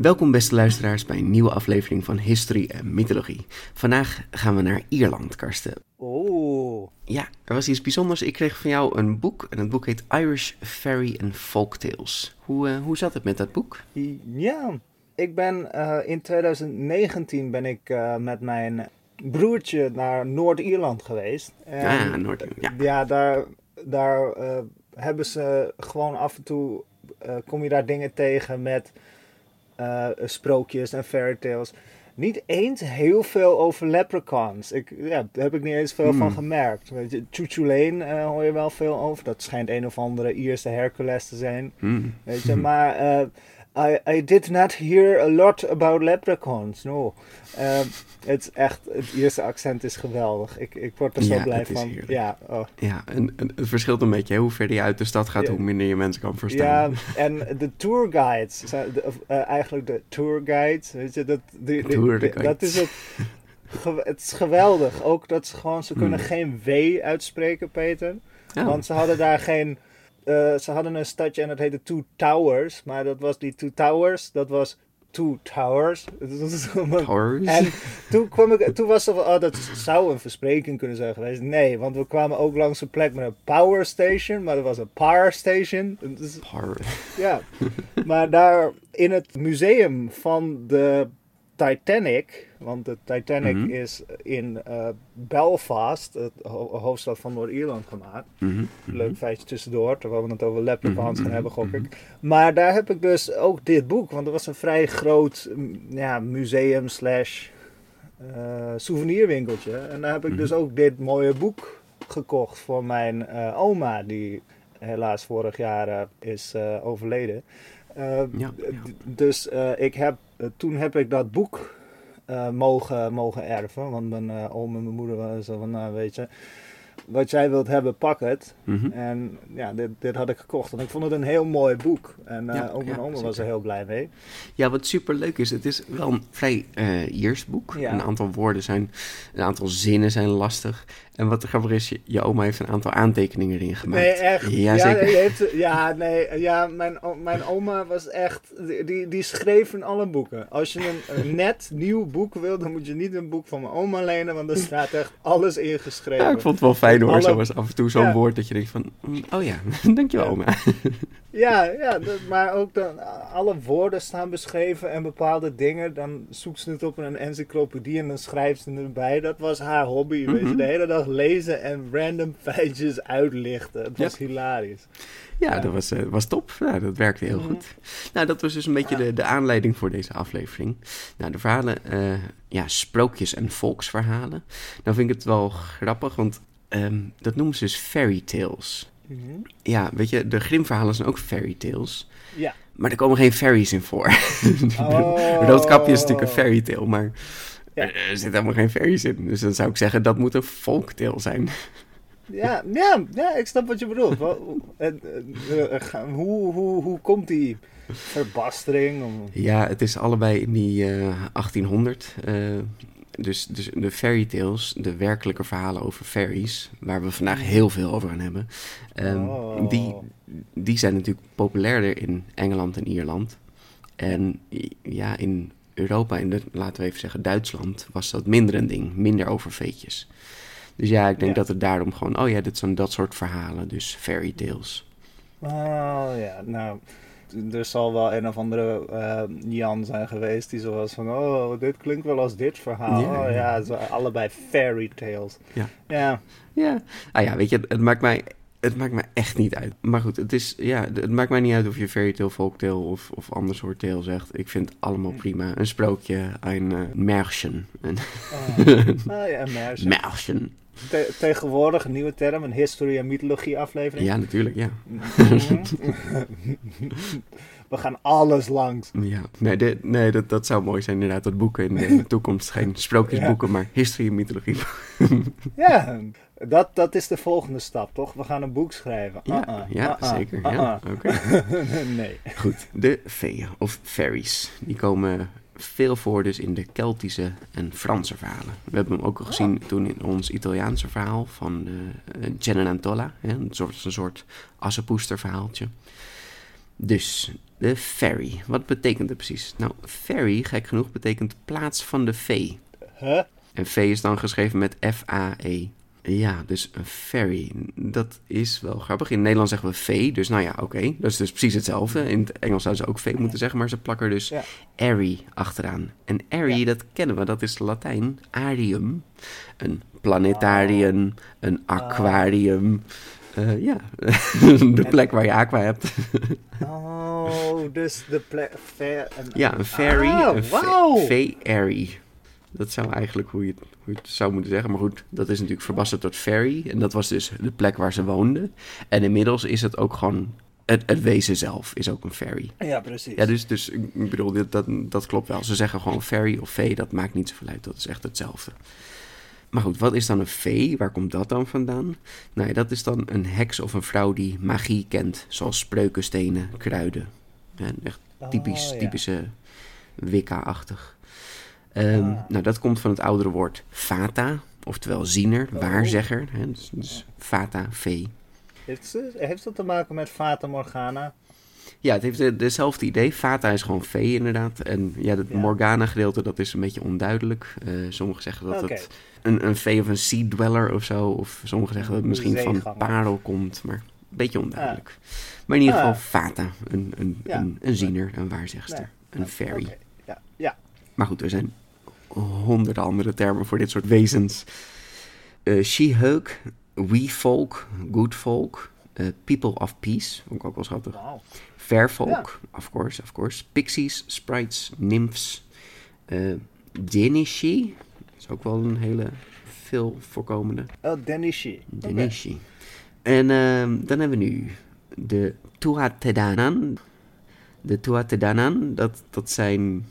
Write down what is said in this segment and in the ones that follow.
Welkom beste luisteraars bij een nieuwe aflevering van History en Mythologie. Vandaag gaan we naar Ierland, Karsten. Oh. Ja, er was iets bijzonders. Ik kreeg van jou een boek en het boek heet Irish Fairy and Folktales. Hoe, uh, hoe zat het met dat boek? Ja, ik ben uh, in 2019 ben ik uh, met mijn broertje naar Noord-Ierland geweest. En, ah, Noord-Ierland, ja. Ja, daar, daar hebben ze gewoon af en toe, kom je daar dingen tegen met uh, sprookjes en fairy tales. Niet eens heel veel over leprechauns. Ik, ja, daar heb ik niet eens veel van gemerkt. Weet je, Chuchulane uh, hoor je wel veel over. Dat schijnt een of andere Ierse Hercules te zijn. Hmm. Weet je, maar uh, I, I did not hear a lot about leprechauns. No. Uh, het is echt, het Ierse accent is geweldig. Ik, ik word er zo ja, blij van. heerlijk. Ja, oh. Ja, en, en het verschilt een beetje. hè. Hoe verder je uit de stad gaat, Ja. hoe minder je mensen kan verstaan. Ja, en de tourguides, de- of, eh, eigenlijk de tourguides, weet je, dat, die, die- Tour die- guides. dat is het. ge- Het is geweldig. Ook dat ze gewoon, ze kunnen Hmm. geen W uitspreken, Peter. Oh. Want ze hadden daar geen, eh, ze hadden een stadje en dat heette Two Towers, maar dat was die Two Towers, dat was Two Towers. Towers? En toen, kwam ik, toen was er van, oh, dat zou een verspreking kunnen zijn geweest. Nee, want we kwamen ook langs een plek met een power station, maar dat was een power station. Ja, maar daar in het museum van de Titanic, want de Titanic Mhm. is in eh, Belfast, ho- hoofdstad van Noord-Ierland, gemaakt. Mhm, mhm. Leuk feitje tussendoor, terwijl we het over leprechauns Mhm, gaan hebben, gok mhm. ik. Maar daar heb ik dus ook dit boek, want er was een vrij groot mm, ja, museum slash eh, souvenirwinkeltje. En daar heb ik Mhm. dus ook dit mooie boek gekocht voor mijn eh, oma, die helaas vorig jaar is overleden. Eh, Ja, Dus eh, ik heb, eh, toen heb ik dat boek mogen, mogen erven. Want mijn oom en mijn moeder waren zo van, nou weet je, wat jij wilt hebben, pak het. Mhm. En ja, dit, dit had ik gekocht. En ik vond het een heel mooi boek. En Ja, ook mijn ja, oma was er heel blij mee. Ja, wat super leuk is, het is wel een vrij Iers boek. Ja. Een aantal woorden zijn, een aantal zinnen zijn lastig. En wat grappig is, je, je oma heeft een aantal aantekeningen erin gemaakt. Nee, echt. Ja, ja, zeker. heeft, ja, nee, ja mijn, mijn oma was echt, die- die, schreef in alle boeken. Als je een, net nieuw boek wil, dan moet je niet een boek van mijn oma lenen, want er staat echt alles ingeschreven. Ja, ik vond het wel fijn hoor. Alle- Zo was af en toe zo'n Ja. woord dat je denkt van, mm, oh ja, dankjewel Ja. oma. Ja, ja dat- maar ook dan alle woorden staan beschreven en bepaalde dingen. Dan zoekt ze het op in een encyclopedie en dan schrijft ze erbij. Dat was haar hobby, weet je. Mhm. De hele dag lezen en random feitjes uitlichten. Het was hilarisch. Ja, Ja. dat was, eh, was top. Ja, dat werkte heel Mhm. goed. Nou, dat was dus een beetje Ja. de, de aanleiding voor deze aflevering. Nou, de verhalen, eh, ja, sprookjes en volksverhalen. Nou vind ik het wel grappig, want ehm, dat noemen ze dus fairy tales. Mhm. Ja, weet je, de Grimm-verhalen zijn ook fairy tales. Ja. Maar er komen geen fairies in voor. Oh. Roodkapje is natuurlijk een fairy tale, maar Ja. er, zitten helemaal geen fairies in. Dus dan zou ik zeggen, dat moet een folktale zijn. Ja, ja, ja, ik snap wat je bedoelt. En, eh, eh, hoe, hoe, hoe komt die verbastering? Ja, het is allebei in die eh, 1800. eh, dus, dus de fairy tales, de werkelijke verhalen over fairies, waar we vandaag heel veel over gaan hebben, ehm, Oh. die, die zijn natuurlijk populairder in Engeland en Ierland. En ja, in Europa, en de, laten we even zeggen Duitsland, was dat minder een ding. Minder over veetjes. Dus ja, ik denk Ja. dat het daarom gewoon, oh ja, dit zijn dat soort verhalen, dus fairy tales. Oh ja, nou. Er zal wel een of andere eh, Jan zijn geweest die zo was van... Oh, dit klinkt wel als dit verhaal. Ja, oh ja. allebei fairy tales. Ja. Ja, Ja, ah ja, weet je, het maakt mij, het maakt mij echt niet uit. Maar goed, het, is, ja, het maakt mij niet uit of je fairy tale, folktale of, of ander soort tale zegt. Ik vind het allemaal prima. Een sprookje, een uh, Märchen. Een oh, oh ja. Märchen. Te- tegenwoordig een nieuwe term, een historie en mythologie aflevering. Ja, natuurlijk, ja. We gaan alles langs. ja. Nee, dit- nee dat, dat zou mooi zijn inderdaad, dat boeken in de toekomst geen sprookjesboeken, maar historie en mythologie. Ja, dat, dat is de volgende stap, toch? We gaan een boek schrijven. Ja, Uh-uh, ja uh-uh, zeker. uh-uh. Ja. Oké. nee. Goed, de feeën of fairies. Die komen veel voor dus in de Keltische en Franse verhalen. We hebben hem ook al gezien toen in ons Italiaanse verhaal van uh, Cenerentola. Hè, een soort, een soort assenpoester verhaaltje. Dus, de fairy. Wat betekent het precies? Nou, fairy, gek genoeg, betekent plaats van de fee. Huh? En fee is dan geschreven met F-A-E. Ja, dus een fairy. Dat is wel grappig. In het Nederlands zeggen we fee, dus nou ja, oké. Dat is dus precies hetzelfde. In het Engels zouden ze ook fee moeten zeggen, maar ze plakken er dus Ja. airy achteraan. En airy, Ja. dat kennen we, dat is Latijn. Arium. Een planetarium, een aquarium. Eh, ja, de plek waar je aqua hebt. Oh, dus de plek... Fair, Ja, een fairy, Ah, fa- wauw. fairy. Dat zou eigenlijk hoe je, het, hoe je het zou moeten zeggen. Maar goed, dat is natuurlijk verbasterd tot fairy. En dat was dus de plek waar ze woonden. En inmiddels is het ook gewoon... Het, het wezen zelf is ook een fairy. Ja, precies. Ja, dus, dus ik bedoel, dit, dat, dat klopt wel. Ze zeggen gewoon fairy of fee, dat maakt niet zoveel uit. Dat is echt hetzelfde. Maar goed, wat is dan een fee? Waar komt dat dan vandaan? Nou ja, dat is dan een heks of een vrouw die magie kent. Zoals spreuken, stenen, kruiden. Ja, echt typisch, Oh, ja. typische Wicca-achtig. Ehm, Ah. Nou, dat komt van het oudere woord fata, oftewel ziener, Oh. waarzegger. Hè? Dus, dus fata, fee. Heeft, heeft dat te maken met Fata Morgana? Ja, het heeft de- dezelfde idee. Fata is gewoon vee inderdaad. En ja, het Ja. Morgana gedeelte, dat is een beetje onduidelijk. Eh, sommigen zeggen dat het een, een vee of een sea dweller of zo. Of sommigen zeggen dat het misschien van parel komt. Maar een beetje onduidelijk. Maar in ieder Ah. geval fata. Een, een, Ja. een, een ziener, een waarzegster. Een fairy. Oké, Ja, ja. Maar goed, er zijn honderden andere termen voor dit soort wezens. Eh She-Hulk, We-Folk, Good-Folk, eh, People of Peace, ik ook wel schattig. Wauw. Fairfolk, of course, of course. Pixies, sprites, nymphs. eh Denishi, dat is ook wel een hele veel voorkomende. Oh, Denishi. Denishi. En ehm, dan hebben we nu de Tuatedanan. De Tuatedanan, dat, dat zijn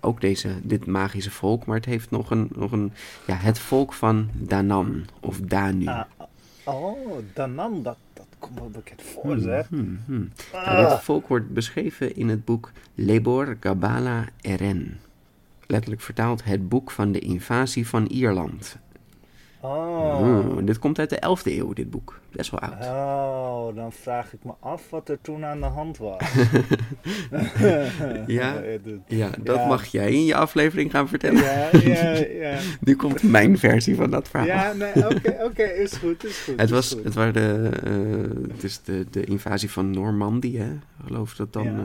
ook deze, dit magische volk, maar het heeft nog een, nog een ja, het volk van Danan of Danu. Ah, oh, Danan, dat, dat komt wel bekend voor, zeg. Hmm, hmm. Ah. Nou, dit volk wordt beschreven in het boek Lebor Gabala Eren. Letterlijk vertaald het boek van de invasie van Ierland. Oh. Hmm, dit komt uit de 11e eeuw, dit boek. Best wel oud. Oh, dan vraag ik me af wat er toen aan de hand was. Ja, Eh, Ja, dat Ja. mag jij in je aflevering gaan vertellen. ja, ja, ja. Nu komt mijn versie van dat verhaal. Ja, nee, oké, oké, is goed, is goed. Het is was, goed. het waren de, eh, het is de, de invasie van Normandië, hè? Ik geloof dat dan, Ja. eh,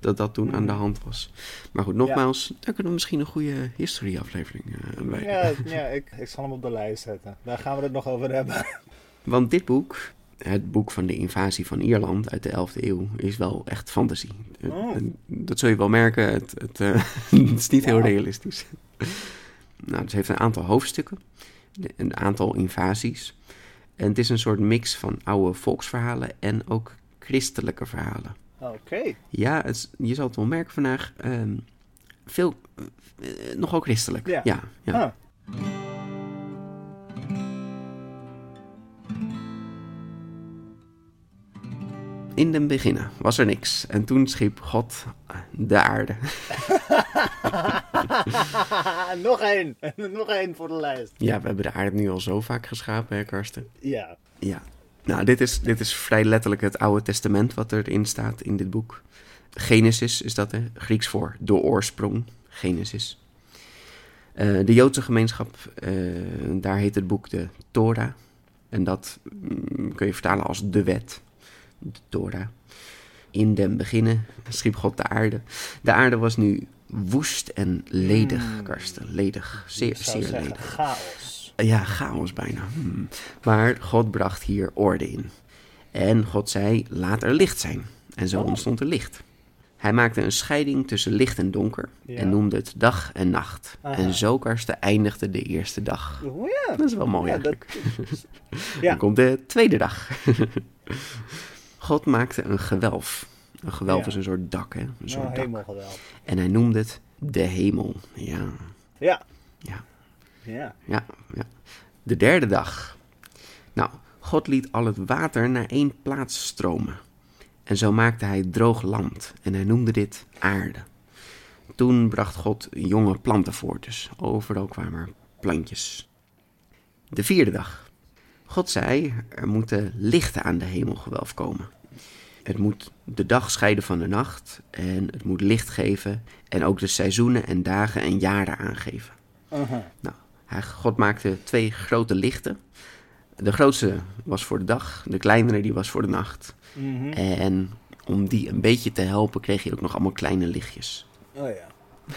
dat dat toen aan de Mhm. hand was. Maar goed, nogmaals, daar kunnen we misschien een goede history aflevering uh, bij. Ja, ja ik, ik zal hem op de lijst zetten. Daar gaan we het nog over hebben. Want dit boek, het boek van de invasie van Ierland uit de 11e eeuw, is wel echt fantasie. Eh, Oh. Dat zul je wel merken, het, het, eh, het is niet heel realistisch. nou, het heeft een aantal hoofdstukken, een aantal invasies. En het is een soort mix van oude volksverhalen en ook christelijke verhalen. Oké. Ja, het je zal het wel merken vandaag. ehm, veel, eh, nogal christelijk. Ja. ja, ja. Ah. In den beginnen was er niks. En toen schiep God de aarde. nog één. nog één voor de lijst. Ja, we hebben de aarde nu al zo vaak geschapen, hè, Karsten? Ja. Ja. Nou, dit is, dit is vrij letterlijk het Oude Testament wat erin staat in dit boek. Genesis is dat, hè? Grieks voor de oorsprong. Genesis. Eh, de Joodse gemeenschap, eh, daar heet het boek de Torah. En dat mm, kun je vertalen als de wet, de Torah. In den beginnen schiep God de aarde. De aarde was nu woest en ledig, Karsten. Ledig, zeer, zeer zeggen, ledig. chaos. Ja, chaos bijna. Hmm. Maar God bracht hier orde in. En God zei, laat er licht zijn. En zo Oh. ontstond er licht. Hij maakte een scheiding tussen licht en donker Ja. en noemde het dag en nacht. Aha. En zo Karsten eindigde de eerste dag. Oh ja. Dat is wel mooi Ja, dat- eigenlijk. Ja. Dan komt de tweede dag. God maakte een gewelf. Een gewelf Ja. is een soort dak, hè? Een Nou, hemelgeweld. En hij noemde het de hemel. Ja, Ja. ja. Ja. Ja, ja. De derde dag. Nou, God liet al het water naar één plaats stromen. En zo maakte hij droog land. En hij noemde dit aarde. Toen bracht God jonge planten voort, dus overal kwamen er plantjes. De vierde dag. God zei, er moeten lichten aan de hemelgewelf komen. Het moet de dag scheiden van de nacht en het moet licht geven en ook de seizoenen en dagen en jaren aangeven. Uh-huh. Nou, hij, God maakte twee grote lichten. De grootste was voor de dag, de kleinere die was voor de nacht. Mhm. En om die een beetje te helpen kreeg je ook nog allemaal kleine lichtjes. Oh ja.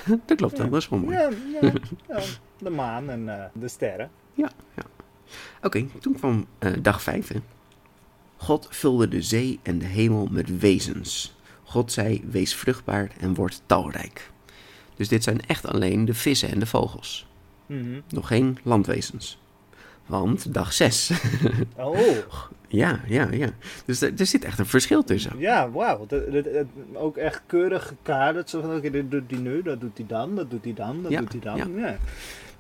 Dat klopt wel, dat is wel mooi. Ja, ja, ja. De maan en eh, de sterren. Ja, ja. Oké, toen kwam eh, dag vijf. Hè. God vulde de zee en de hemel met wezens. God zei, wees vruchtbaar en word talrijk. Dus dit zijn echt alleen de vissen en de vogels. Mhm. Nog geen landwezens. Want dag zes Oh, Ja, ja, ja. Dus er, er zit echt een verschil tussen. ja, wauw. Ook echt keurig gekaderd. Zo van, oké, dit doet hij nu, dat doet hij dan, dat doet hij dan, dat Ja, doet hij dan. ja. Ja.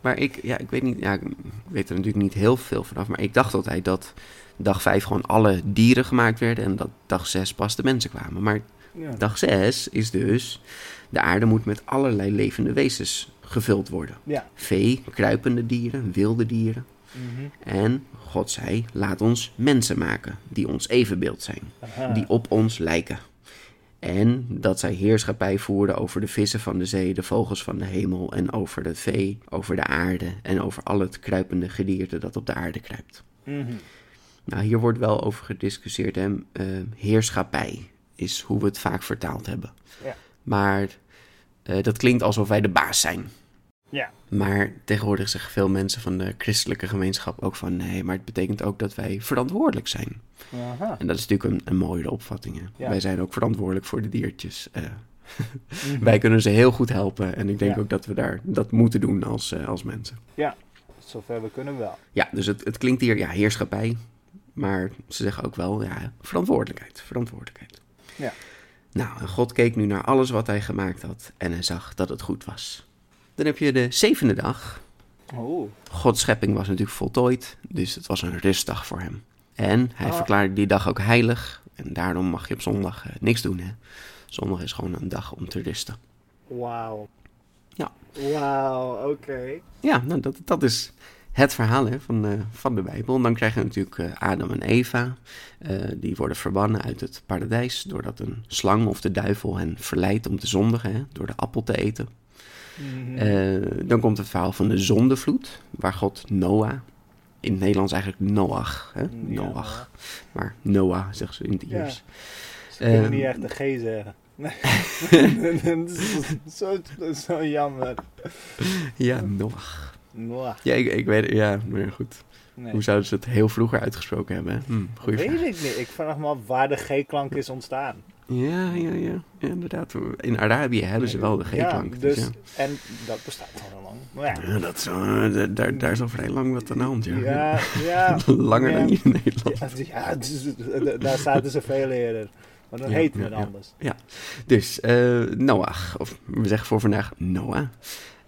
Maar ik, ja, ik weet niet, ja, ik weet er natuurlijk niet heel veel vanaf. Maar ik dacht altijd dat dag 5 gewoon alle dieren gemaakt werden. En dat dag 6 pas de mensen kwamen. Maar Ja. dag 6 is dus, de aarde moet met allerlei levende wezens gevuld worden. Ja. Vee, kruipende dieren, wilde dieren. Mhm. En God zei, laat ons mensen maken die ons evenbeeld zijn. Aha. die op ons lijken. En dat zij heerschappij voerden over de vissen van de zee, de vogels van de hemel en over het vee, over de aarde en over al het kruipende gedierte dat op de aarde kruipt. Mhm. Nou, hier wordt wel over gediscussieerd. Hè? Eh, heerschappij is hoe we het vaak vertaald hebben. Ja. Maar eh, dat klinkt alsof wij de baas zijn. Ja. Maar tegenwoordig zeggen veel mensen van de christelijke gemeenschap ook van nee, maar het betekent ook dat wij verantwoordelijk zijn. Aha. En dat is natuurlijk een, een mooie opvatting. hè. Ja. Wij zijn ook verantwoordelijk voor de diertjes. eh. Mhm. Wij kunnen ze heel goed helpen. En ik denk Ja. ook dat we daar dat moeten doen als, als mensen. Ja, zover we kunnen wel. Ja, dus het, het klinkt hier, ja, heerschappij. Maar ze zeggen ook wel, ja, verantwoordelijkheid. Verantwoordelijkheid. Ja. Nou, en God keek nu naar alles wat hij gemaakt had. En hij zag dat het goed was. Dan heb je de zevende dag. Oh. Gods schepping was natuurlijk voltooid. Dus het was een rustdag voor hem. En hij Ah. verklaarde die dag ook heilig. En daarom mag je op zondag eh, niks doen. Hè? Zondag is gewoon een dag om te rusten. Wauw. Ja. Wauw, oké. Ja, nou, dat, dat is het verhaal hè, van, eh, van de Bijbel. En dan krijg je natuurlijk eh, Adam en Eva. Eh, die worden verbannen uit het paradijs. Doordat een slang of de duivel hen verleidt om te zondigen. Hè, door de appel te eten. Mhm. Dan komt het verhaal van de zondevloed. Waar God Noah. In het Nederlands eigenlijk Noach. Hè? Ja, Noach. Maar Noah, zeggen ze in het Ja. Iers. Ze kunnen Ehm. niet echt de G zeggen. Nee. dat is zo, zo jammer. Ja, Noach. Mwah. Ja, ik, ik weet Ja, maar goed. Nee. Hoe zouden ze het heel vroeger uitgesproken hebben? hè? Hm, goeie Weet vraag. ik niet. Ik vraag me af waar de G-klank is ontstaan. Ja, ja, ja, ja. Inderdaad. In Arabië hebben ze wel de G-klank. Ja, dus dus, ja. En dat bestaat al heel lang. Maar ja. Ja, dat is, wel- daar- is al vrij lang wat aan de hand, ja. Ja, ja. Langer ja. dan hier in Nederland. Ja, ja, is- daar zaten ze veel eerder. Maar dan Ja, heet ja, het ja. anders. Dus eh, Noach, of we zeggen voor vandaag Noah.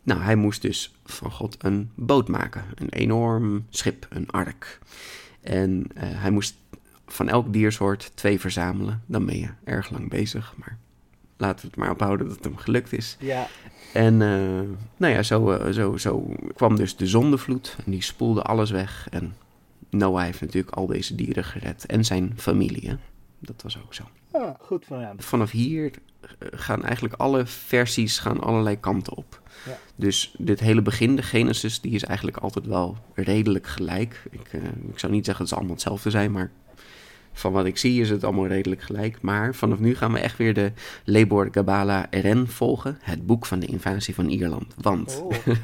Nou, hij moest dus van God een boot maken. Een enorm schip, een ark. En eh, hij moest van elk diersoort twee verzamelen. Dan ben je erg lang bezig, maar laten we het maar ophouden dat het hem gelukt is. Ja, En eh, nou ja, zo, eh, zo, zo kwam dus de zondevloed en die spoelde alles weg. En Noah heeft natuurlijk al deze dieren gered en zijn familie. hè. Dat was ook zo. Ah, goed van hem. Vanaf hier gaan eigenlijk alle versies gaan allerlei kanten op. Ja. Dus dit hele begin, de Genesis, die is eigenlijk altijd wel redelijk gelijk. Ik, eh, ik zou niet zeggen dat ze allemaal hetzelfde zijn, maar van wat ik zie is het allemaal redelijk gelijk. Maar vanaf nu gaan we echt weer de Lebor Gabala RN volgen, het boek van de invasie van Ierland. Want Oh.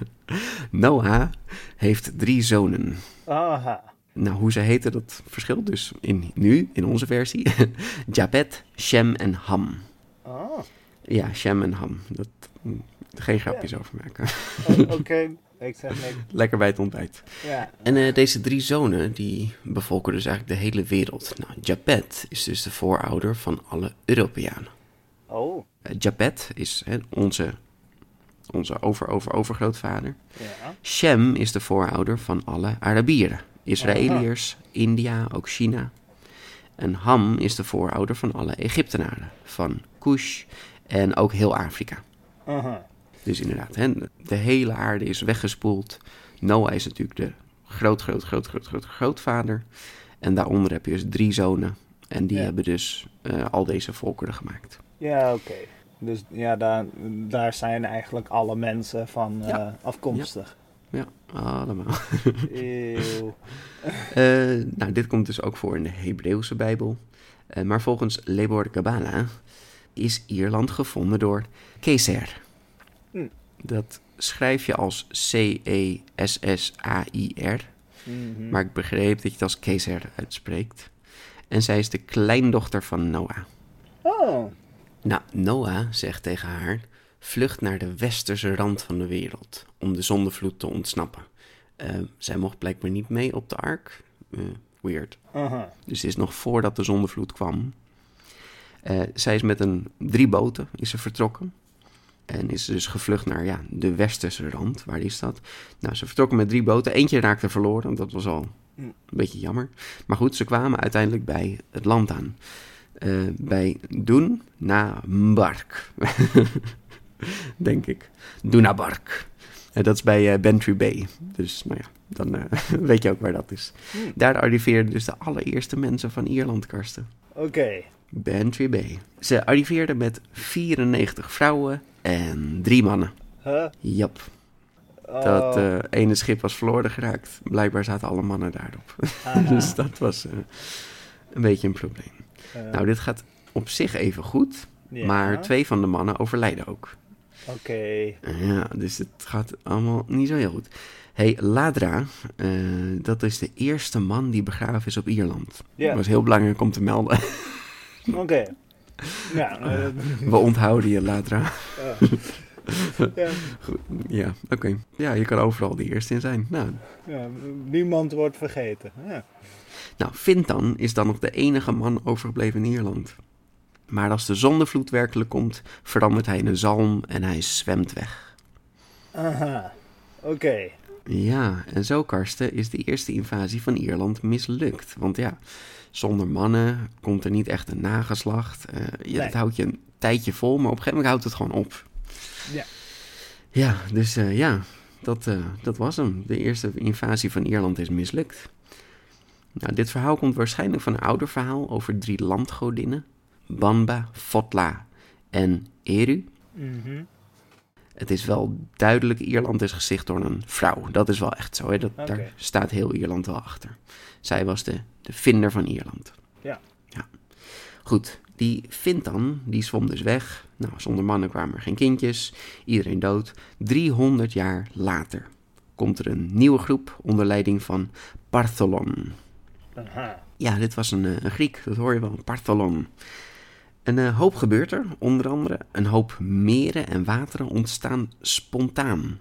Noah heeft drie zonen. Aha. Nou, hoe ze heten, dat verschilt dus in, nu, in onze versie. Japet, Shem en Ham. Ah. Ja, Shem en Ham. Dat, mm, geen grapjes over maken. O- Oké, ik zeg niks. Lekker bij het ontbijt. Ja. En eh, deze drie zonen, die bevolken dus eigenlijk de hele wereld. Nou, Japet is dus de voorouder van alle Europeanen. Oh. Eh, Japet is hè, onze, onze over-over-overgrootvader. Ja. Shem is de voorouder van alle Arabieren. Israëliërs, India, ook China. En Ham is de voorouder van alle Egyptenaren. Van Kush en ook heel Afrika. Aha. Dus inderdaad, hè, de hele aarde is weggespoeld. Noah is natuurlijk de groot, groot, groot, groot, groot, grootvader. En daaronder heb je dus drie zonen. En die Ja. hebben dus eh, al deze volkeren gemaakt. Ja, oké. Dus ja, daar, daar zijn eigenlijk alle mensen van Ja. eh, afkomstig. Ja, allemaal. Eeuw. Eh, nou, dit komt dus ook voor in de Hebreeuwse Bijbel. Maar volgens Lebor Kabbalah is Ierland gevonden door Keser. Hm. Dat schrijf je als E C-E-S-S-A-I-R. Mhm. Maar ik begreep dat je het als Keser uitspreekt. En zij is de kleindochter van Noah. Oh. Nou, Noah zegt tegen haar: vlucht naar de westerse rand van de wereld om de zondevloed te ontsnappen. Eh, zij mocht blijkbaar niet mee op de ark. Eh, weird. Dus het is nog voordat de zondevloed kwam. Eh, zij is met een drie boten is ze vertrokken. En is dus gevlucht naar ja, de westerse rand. Waar is dat? Nou, ze vertrokken met drie boten. Eentje raakte verloren. Dat was al een beetje jammer. Maar goed, ze kwamen uiteindelijk bij het land aan. Eh, bij Doen na Mbark. Denk ik. Dunabark. En dat is bij eh, Bantry Bay. Dus nou ja, dan eh, weet je ook waar dat is. Daar arriveerden dus de allereerste mensen van Ierland, Karsten. Oké. Bantry Bay. Ze arriveerden met 94 vrouwen en drie mannen. Huh? Jap. Oh. Dat eh, ene schip was verloren geraakt. Blijkbaar zaten alle mannen daarop. Dus dat was eh, een beetje een probleem. Nou, dit gaat op zich even goed. ja. Maar twee van de mannen overlijden ook. Oké. Ja, dus het gaat allemaal niet zo heel goed. hey, Ladra, eh, dat is de eerste man die begraven is op Ierland. Ja. Dat was heel belangrijk om te melden. Oké. Ja. We onthouden je, Ladra. Ja. ja. Oké. Ja, je kan overal de eerste in zijn. Nou, Ja, niemand wordt vergeten. Ja. nou, Fintan is dan nog de enige man overgebleven in Ierland. Maar als de zondevloed werkelijk komt, verandert hij in een zalm en hij zwemt weg. Aha. Oké. Ja, en zo, Karsten, is de eerste invasie van Ierland mislukt. Want ja, zonder mannen komt er niet echt een nageslacht. Ja, Nee. Dat houdt je een tijdje vol, maar op een gegeven moment houdt het gewoon op. Ja. Ja, dus eh, ja, dat, eh, dat was hem. De eerste invasie van Ierland is mislukt. Nou, dit verhaal komt waarschijnlijk van een ouder verhaal over drie landgodinnen. Banba, Fotla en Eru. Mhm. Het is wel duidelijk, Ierland is gesticht door een vrouw. Dat is wel echt zo, hè? Dat, daar staat heel Ierland wel achter. Zij was de, de vinder van Ierland. Ja. ja. Goed, die Fintan, die zwom dus weg. Nou, zonder mannen kwamen er geen kindjes. Iedereen dood. 300 jaar later komt er een nieuwe groep onder leiding van Partholon. Aha. Ja, dit was een, eh, een Griek, dat hoor je wel, Partholon. Een eh, hoop gebeurt er, onder andere een hoop meren en wateren ontstaan spontaan.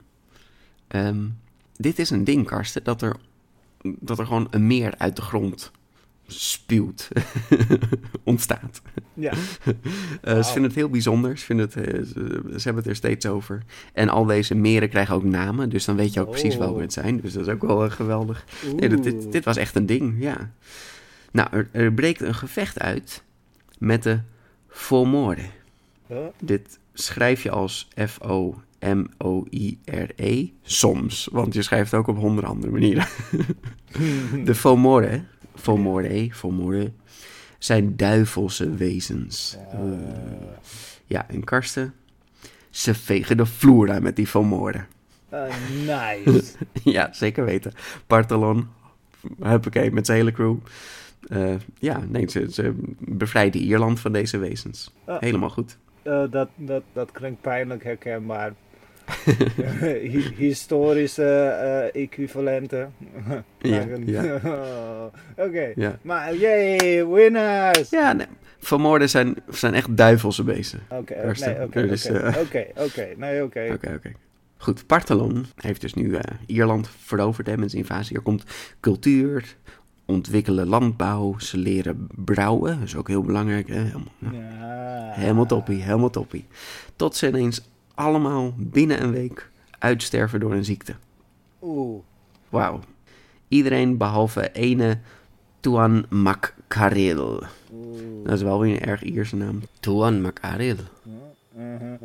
Ehm, dit is een ding, Karsten, dat er, dat er gewoon een meer uit de grond spuwt, ontstaat. Ja. Wauw. Ze vinden het heel bijzonder, ze, vinden het, eh, ze, ze hebben het er steeds over. En al deze meren krijgen ook namen, dus dan weet je ook precies Oh. welke het zijn. Dus dat is ook wel eh, geweldig. Nee, dit, dit, was echt een ding, ja. Nou, er, er breekt een gevecht uit met de Fomore. Huh? Dit schrijf je als F-O-M-O-I-R-E soms, want je schrijft het ook op honderd andere manieren. de Fomore, Fomore, Fomore, zijn duivelse wezens. Uh, ja, en Karsten, ze vegen de vloer uit met die vermoorden. Uh, nice. ja, zeker weten. Partalon, huppakee, met zijn hele crew. Uh, ja, nee, ze, ze bevrijden Ierland van deze wezens. Helemaal goed. Uh, dat, dat, dat klinkt pijnlijk herkenbaar. Historische uh, equivalenten. ja, ja. Oké, okay. ja. maar yay, winners! Ja, nee. Vermoorden zijn, zijn echt duivelse beesten. Oké, oké, dus, oké, oké, nee, oké. Oké, oké. Goed, Partalon heeft dus nu uh, Ierland veroverd hè, met zijn invasie. Er komt cultuur, ontwikkelen landbouw, ze leren brouwen. Dat is ook heel belangrijk. Hè? Helemaal, ja. helemaal toppie, helemaal toppie. Tot ze ineens allemaal binnen een week uitsterven door een ziekte. Oeh. Wauw. Iedereen behalve ene Tuan Makaril. Dat is wel weer een erg Ierse naam. Tuan Makaril.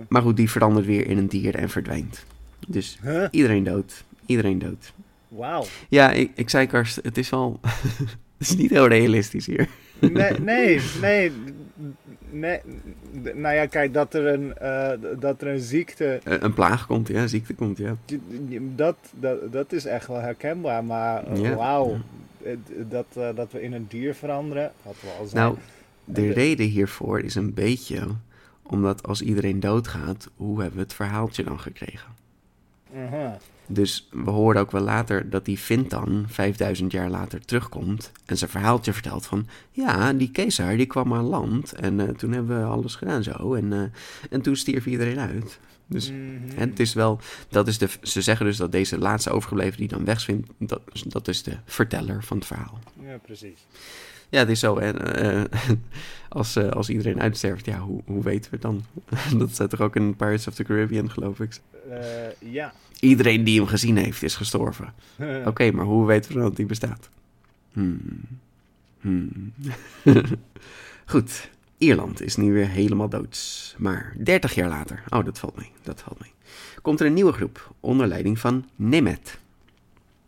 Maar goed, die verandert weer in een dier en verdwijnt. Dus Huh? iedereen dood. Iedereen dood. Wauw. Ja, ik, ik zei Karst, het is wel... het is niet heel realistisch hier. Nee, nee, nee. Nee, nou ja, kijk, dat er een, uh, dat er een ziekte... Uh, een plaag komt, ja, ziekte komt, ja. Dat, dat, dat is echt wel herkenbaar, maar uh, Ja. wauw. Dat, dat we in een dier veranderen, had wel al zijn. Nou, de reden hiervoor is een beetje omdat als iedereen doodgaat, hoe hebben we het verhaaltje dan gekregen? Aha. Dus we horen ook wel later dat die Vintan 5000 jaar later terugkomt en zijn verhaaltje vertelt van ja, die keizer die kwam aan land en uh, toen hebben we alles gedaan zo en, uh, en toen stierf iedereen uit. Dus Mhm. het is wel, dat is de, ze zeggen dus dat deze laatste overgebleven die dan wegzwimt, dat, dat is de verteller van het verhaal. Ja, precies. Ja, het is zo. En, uh, als, uh, als iedereen uitsterft, ja, hoe, hoe weten we het dan? dat staat toch ook in Pirates of the Caribbean, geloof ik. Uh, ja. Iedereen die hem gezien heeft, is gestorven. Oké, okay, maar hoe weten we dan dat hij bestaat? Hmm. Hmm. Goed, Ierland is nu weer helemaal doods. Maar 30 jaar later, oh dat valt mee, dat valt mee, komt er een nieuwe groep onder leiding van Nemet.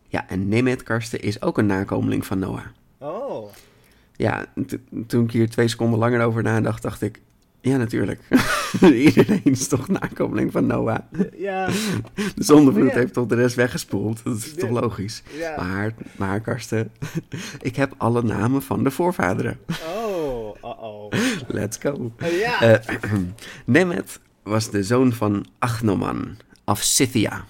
Ja, en Nemet, Karsten, is ook een nakomeling van Noah. Oh. Ja, toen ik hier twee seconden langer over nadacht, dacht ik... Ja, natuurlijk. Iedereen is toch nakomeling van Noah. Ja. De zondevloed Ja. heeft toch de rest weggespoeld. Dat is toch logisch. Ja. Maar, maar Karsten, ik heb alle namen van de voorvaderen. Oh, uh-oh. Let's go. Ja. Eh, Nemet was de zoon van Achnoman af Scythia.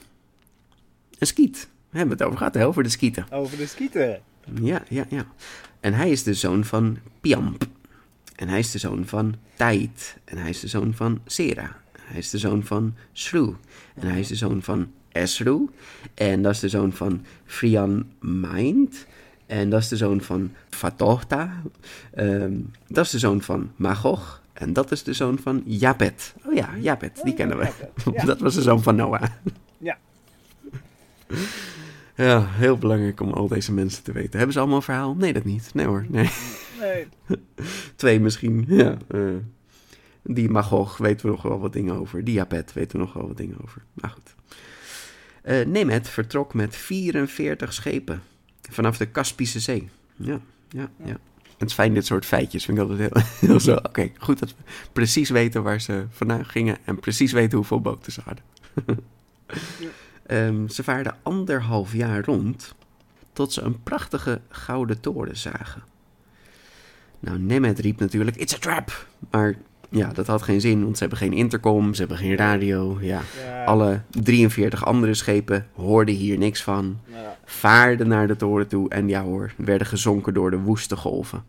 Een skiet. We hebben het over gehad, hè, over de skieten. Over de skieten. Ja, ja, ja. En hij is de zoon van Piamp. En hij is de zoon van Tait. En hij is de zoon van Sera. Hij is de zoon van Shru. En hij is de zoon van Esru. En dat is de zoon van Frian Mind. En dat is de zoon van Fatohta. Ehm, dat is de zoon van Magog. En dat is de zoon van Japet. Oh ja, Japet, die kennen we. Ja. Dat was de zoon van Noah. Ja. Ja, heel belangrijk om al deze mensen te weten. Hebben ze allemaal een verhaal? Nee, dat niet. Nee hoor, nee. Nee. Twee misschien, ja. eh. die Magog weten we nog wel wat dingen over. Die Japet weten we nog wel wat dingen over. Maar goed. Eh Nemet vertrok met 44 schepen vanaf de Kaspische Zee. Ja, ja, ja. Het is fijn, dit soort feitjes. Vind ik altijd heel, heel zo. Oké, goed dat we precies weten waar ze vandaan gingen en precies weten hoeveel boten ze hadden. Ehm, ze vaarden anderhalf jaar rond tot ze een prachtige gouden toren zagen. Nou, Nemeth riep natuurlijk, it's a trap! Maar ja, dat had geen zin, want ze hebben geen intercom, ze hebben geen radio. Ja. Ja. Alle 43 andere schepen hoorden hier niks van, Ja. vaarden naar de toren toe en ja hoor, werden gezonken door de woeste golven.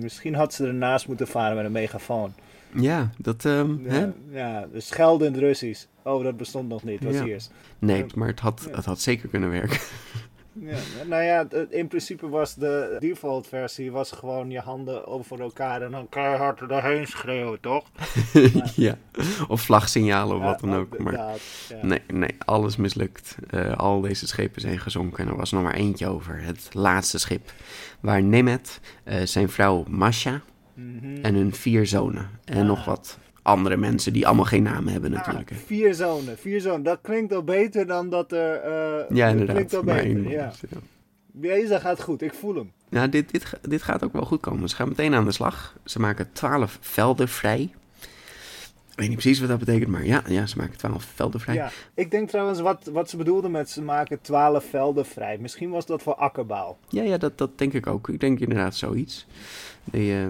Misschien had ze ernaast moeten varen met een megafoon. Ja, dat, hè? Ja, ja dus schelden in het Russisch. Oh, dat bestond nog niet, was Ja. eerst. Nee, maar het had, het had zeker kunnen werken. Ja, nou ja, in principe was de default versie was gewoon je handen over elkaar en dan keihard erheen schreeuwen, toch? ja, of vlagsignalen of wat dan ook. Maar ja. Nee, nee, alles mislukt. Eh, al deze schepen zijn gezonken en er was nog maar eentje over. Het laatste schip. Waar Nemet, eh, zijn vrouw Masha Mhm. en hun vier zonen. En Ah. nog wat andere mensen die allemaal geen naam hebben natuurlijk. vier zonen, vier zonen. Dat klinkt al beter dan dat er... eh, ja, inderdaad. klinkt al beter, ja. ja. Deze gaat goed, ik voel hem. Ja, dit, dit, dit gaat ook wel goed komen. Ze gaan meteen aan de slag. Ze maken 12 velden vrij. Ik weet niet precies wat dat betekent, maar ja, ja ze maken 12 velden vrij. Ja. Ik denk trouwens wat, wat ze bedoelden met ze maken twaalf velden vrij. Misschien was dat voor akkerbouw. Ja, ja dat, dat denk ik ook. Ik denk inderdaad zoiets. They, eh,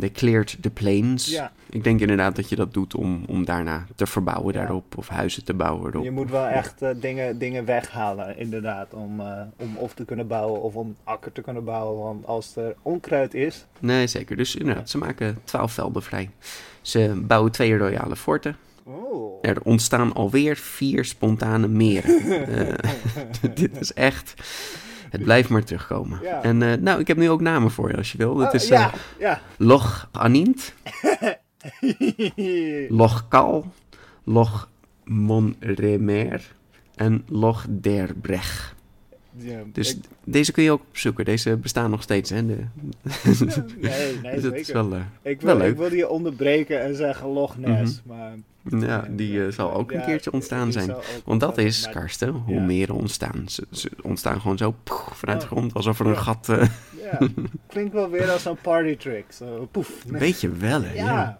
they cleared the plains. Ja. Ik denk inderdaad dat je dat doet om, om daarna te verbouwen Ja. daarop. Of huizen te bouwen erop. Je moet wel echt eh, dingen, dingen weghalen, inderdaad. Om, eh, om of te kunnen bouwen of om akker te kunnen bouwen. Want als er onkruid is. Nee, zeker. Dus inderdaad, ze maken 12 velden vrij. Ze bouwen twee royale forten. Oh. Er ontstaan alweer vier spontane meren. Dit is echt... Het blijft maar terugkomen. Ja. En eh, nou, ik heb nu ook namen voor je als je wil. Dat Oh, is ja, eh, ja. Loch Anint, Loch Kal, Loch Monremer en Loch Derbreg. Ja, Dus ik- deze kun je ook opzoeken. Deze bestaan nog steeds. Hè? De, nee, nee, dus dat is zeker. wel, eh, Ik wel wil, leuk. ik wilde je onderbreken en zeggen Loch Ness. Maar, ja, die eh, zal ook een keertje ontstaan zijn. Want dat is, Karsten, hoe meren ontstaan. Ze, ze ontstaan gewoon zo poeh, vanuit de Oh. grond, alsof er een gat... eh Ja, klinkt wel weer als een party trick. Zo, poef. weet je wel, hè? Ja. Ja.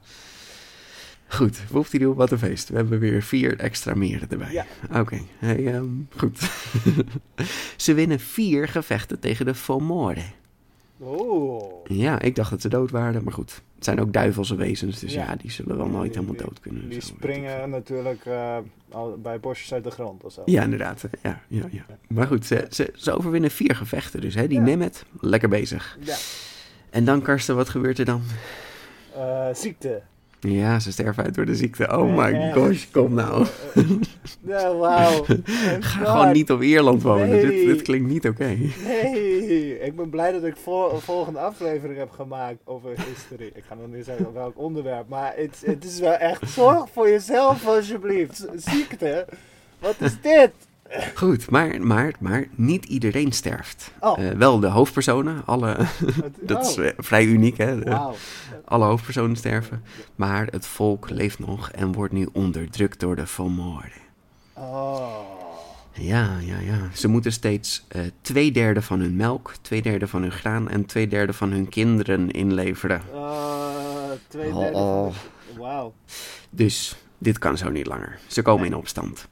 Goed, woeftidoe, wat een feest. We hebben weer vier extra meren erbij. Ja. Oké, hey, ehm, goed. ze winnen vier gevechten tegen de Fomore. Oh. Ja, ik dacht dat ze dood waren, maar goed. Het zijn ook duivelse wezens, dus ja, Ja. die zullen wel nooit helemaal dood kunnen. Die Zo, springen natuurlijk eh, al bij bosjes uit de grond of zo. Ja, inderdaad. Ja, ja, ja. Maar goed, ze, ze, ze overwinnen vier gevechten dus. Hè? Die Ja. Nemeth, lekker bezig. Ja. En dan, Karsten, wat gebeurt er dan? Eh, ziekte. Ja, ze sterven uit door de ziekte. Oh my gosh, kom nou. Ja, wauw. Ga gewoon niet op Ierland wonen. Nee. Dit, dit klinkt niet oké. Nee, ik ben blij dat ik voor, een volgende aflevering heb gemaakt over history. Ik ga nog niet zeggen welk onderwerp, maar het, het is wel echt zorg voor jezelf alsjeblieft. Ziekte, wat is dit? Goed, maar, maar, maar niet iedereen sterft. Oh. Eh, wel de hoofdpersonen, alle, dat is oh, eh, vrij uniek hè. Alle hoofdpersonen sterven. Maar het volk leeft nog en wordt nu onderdrukt door de Fomore. Oh. Ja, ja, ja. Ze moeten steeds eh twee derde van hun melk, twee derde van hun graan en twee derde van hun kinderen inleveren. Twee derde oh. Wauw. Dus dit kan zo niet langer. Ze komen in opstand.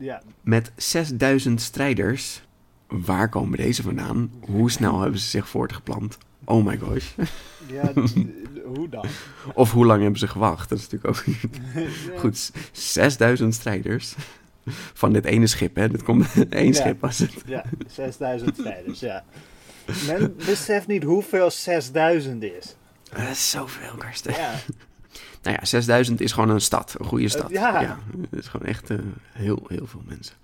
Ja, Met 6000 strijders. Waar komen deze vandaan? Hoe snel hebben ze zich voortgeplant? Oh my gosh. ja hoe dan? Of hoe lang hebben ze gewacht? Dat is natuurlijk ook Ja. goed. 6000 strijders. Van dit ene schip, hè? Dit komt één Ja. schip was het. Ja, 6000 strijders, ja. Men beseft niet hoeveel 6000 is. Dat is zoveel, Karsten. Ja, Nou ja, 6000 is gewoon een stad, een goede stad. ja. het is gewoon echt eh, heel, heel veel mensen.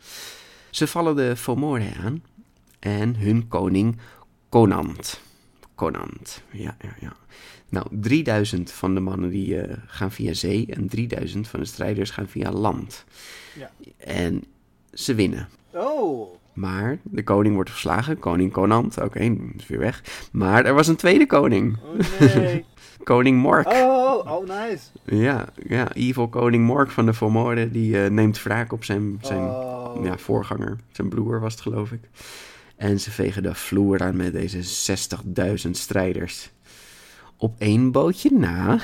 Ze vallen de Fomore aan en hun koning Conant. Conant, ja, ja, ja. Nou, 3000 van de mannen die eh, gaan via zee en 3000 van de strijders gaan via land. Ja. En ze winnen. Oh, Maar de koning wordt verslagen, koning Conant, oké, is weer weg. Maar er was een tweede koning, oh nee. koning Mork. Oh, oh, nice. Ja, ja, evil koning Mork van de Fomore, die eh, neemt wraak op zijn, zijn Oh. ja, voorganger. Zijn broer was het, geloof ik. En ze vegen de vloer aan met deze 60.000 strijders. Op één bootje na,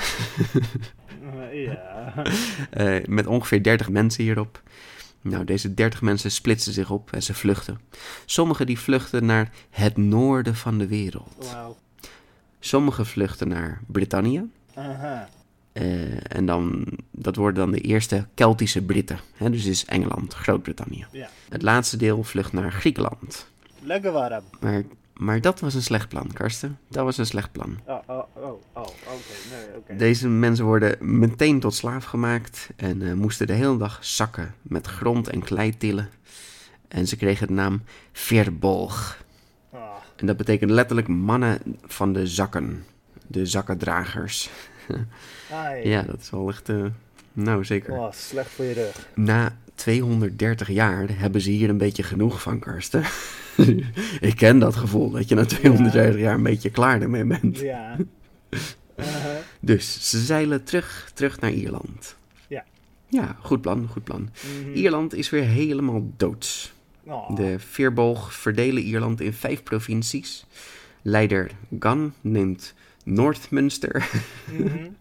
ja. eh, met ongeveer 30 mensen hierop. Nou, deze 30 mensen splitsen zich op en ze vluchten. Sommigen die vluchten naar het noorden van de wereld. Wauw. Sommigen vluchten naar Brittannië. Aha. Eh, en dan, dat worden dan de eerste Keltische Britten. Hè, dus is Engeland, Groot-Brittannië. Ja. Het laatste deel vlucht naar Griekenland. Lekker warm. Maar, maar dat was een slecht plan, Karsten. Dat was een slecht plan. Oh, oh, oh, oh, oké, nee. Deze mensen worden meteen tot slaaf gemaakt en eh, moesten de hele dag zakken met grond en klei tillen. En ze kregen de naam Verbolg. En dat betekent letterlijk mannen van de zakken. De zakkendragers. Ja, dat is wel echt... eh, nou, zeker. Oh, slecht voor je rug. Na 230 jaar hebben ze hier een beetje genoeg van, Karsten. Ik ken dat gevoel, dat je na 230 jaar een beetje klaar ermee bent. Ja. Dus ze zeilen terug, terug naar Ierland. Ja. Ja, goed plan, goed plan. Mhm. Ierland is weer helemaal doods. Oh. De veerboog verdelen Ierland in vijf provincies. Leider Gan neemt Noordmunster. Mhm.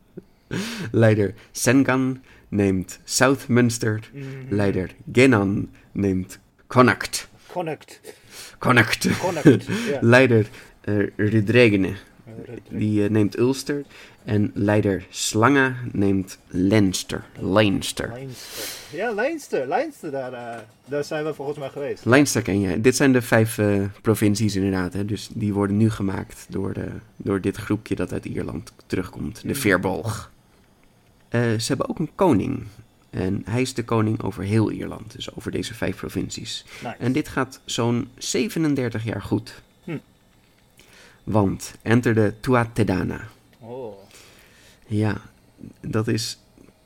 Leider Sengan neemt Southmunster. Mhm. Leider Genan neemt Connacht. Connacht. Connect. ja. Leider uh, Rudregene, die eh, neemt Ulster. En leider Slanga neemt Leinster. Leinster. Ja, Leinster. Leinster, daar, eh, daar zijn we volgens mij geweest. Leinster ken je. Dit zijn de vijf eh, provincies inderdaad. Hè. Dus die worden nu gemaakt door, de, door dit groepje dat uit Ierland terugkomt. De Veerbolg. Eh, ze hebben ook een koning. En hij is de koning over heel Ierland. Dus over deze vijf provincies. Nice. En dit gaat zo'n 37 jaar goed. Hm. Want enter de Tuatedana. Ja, dat is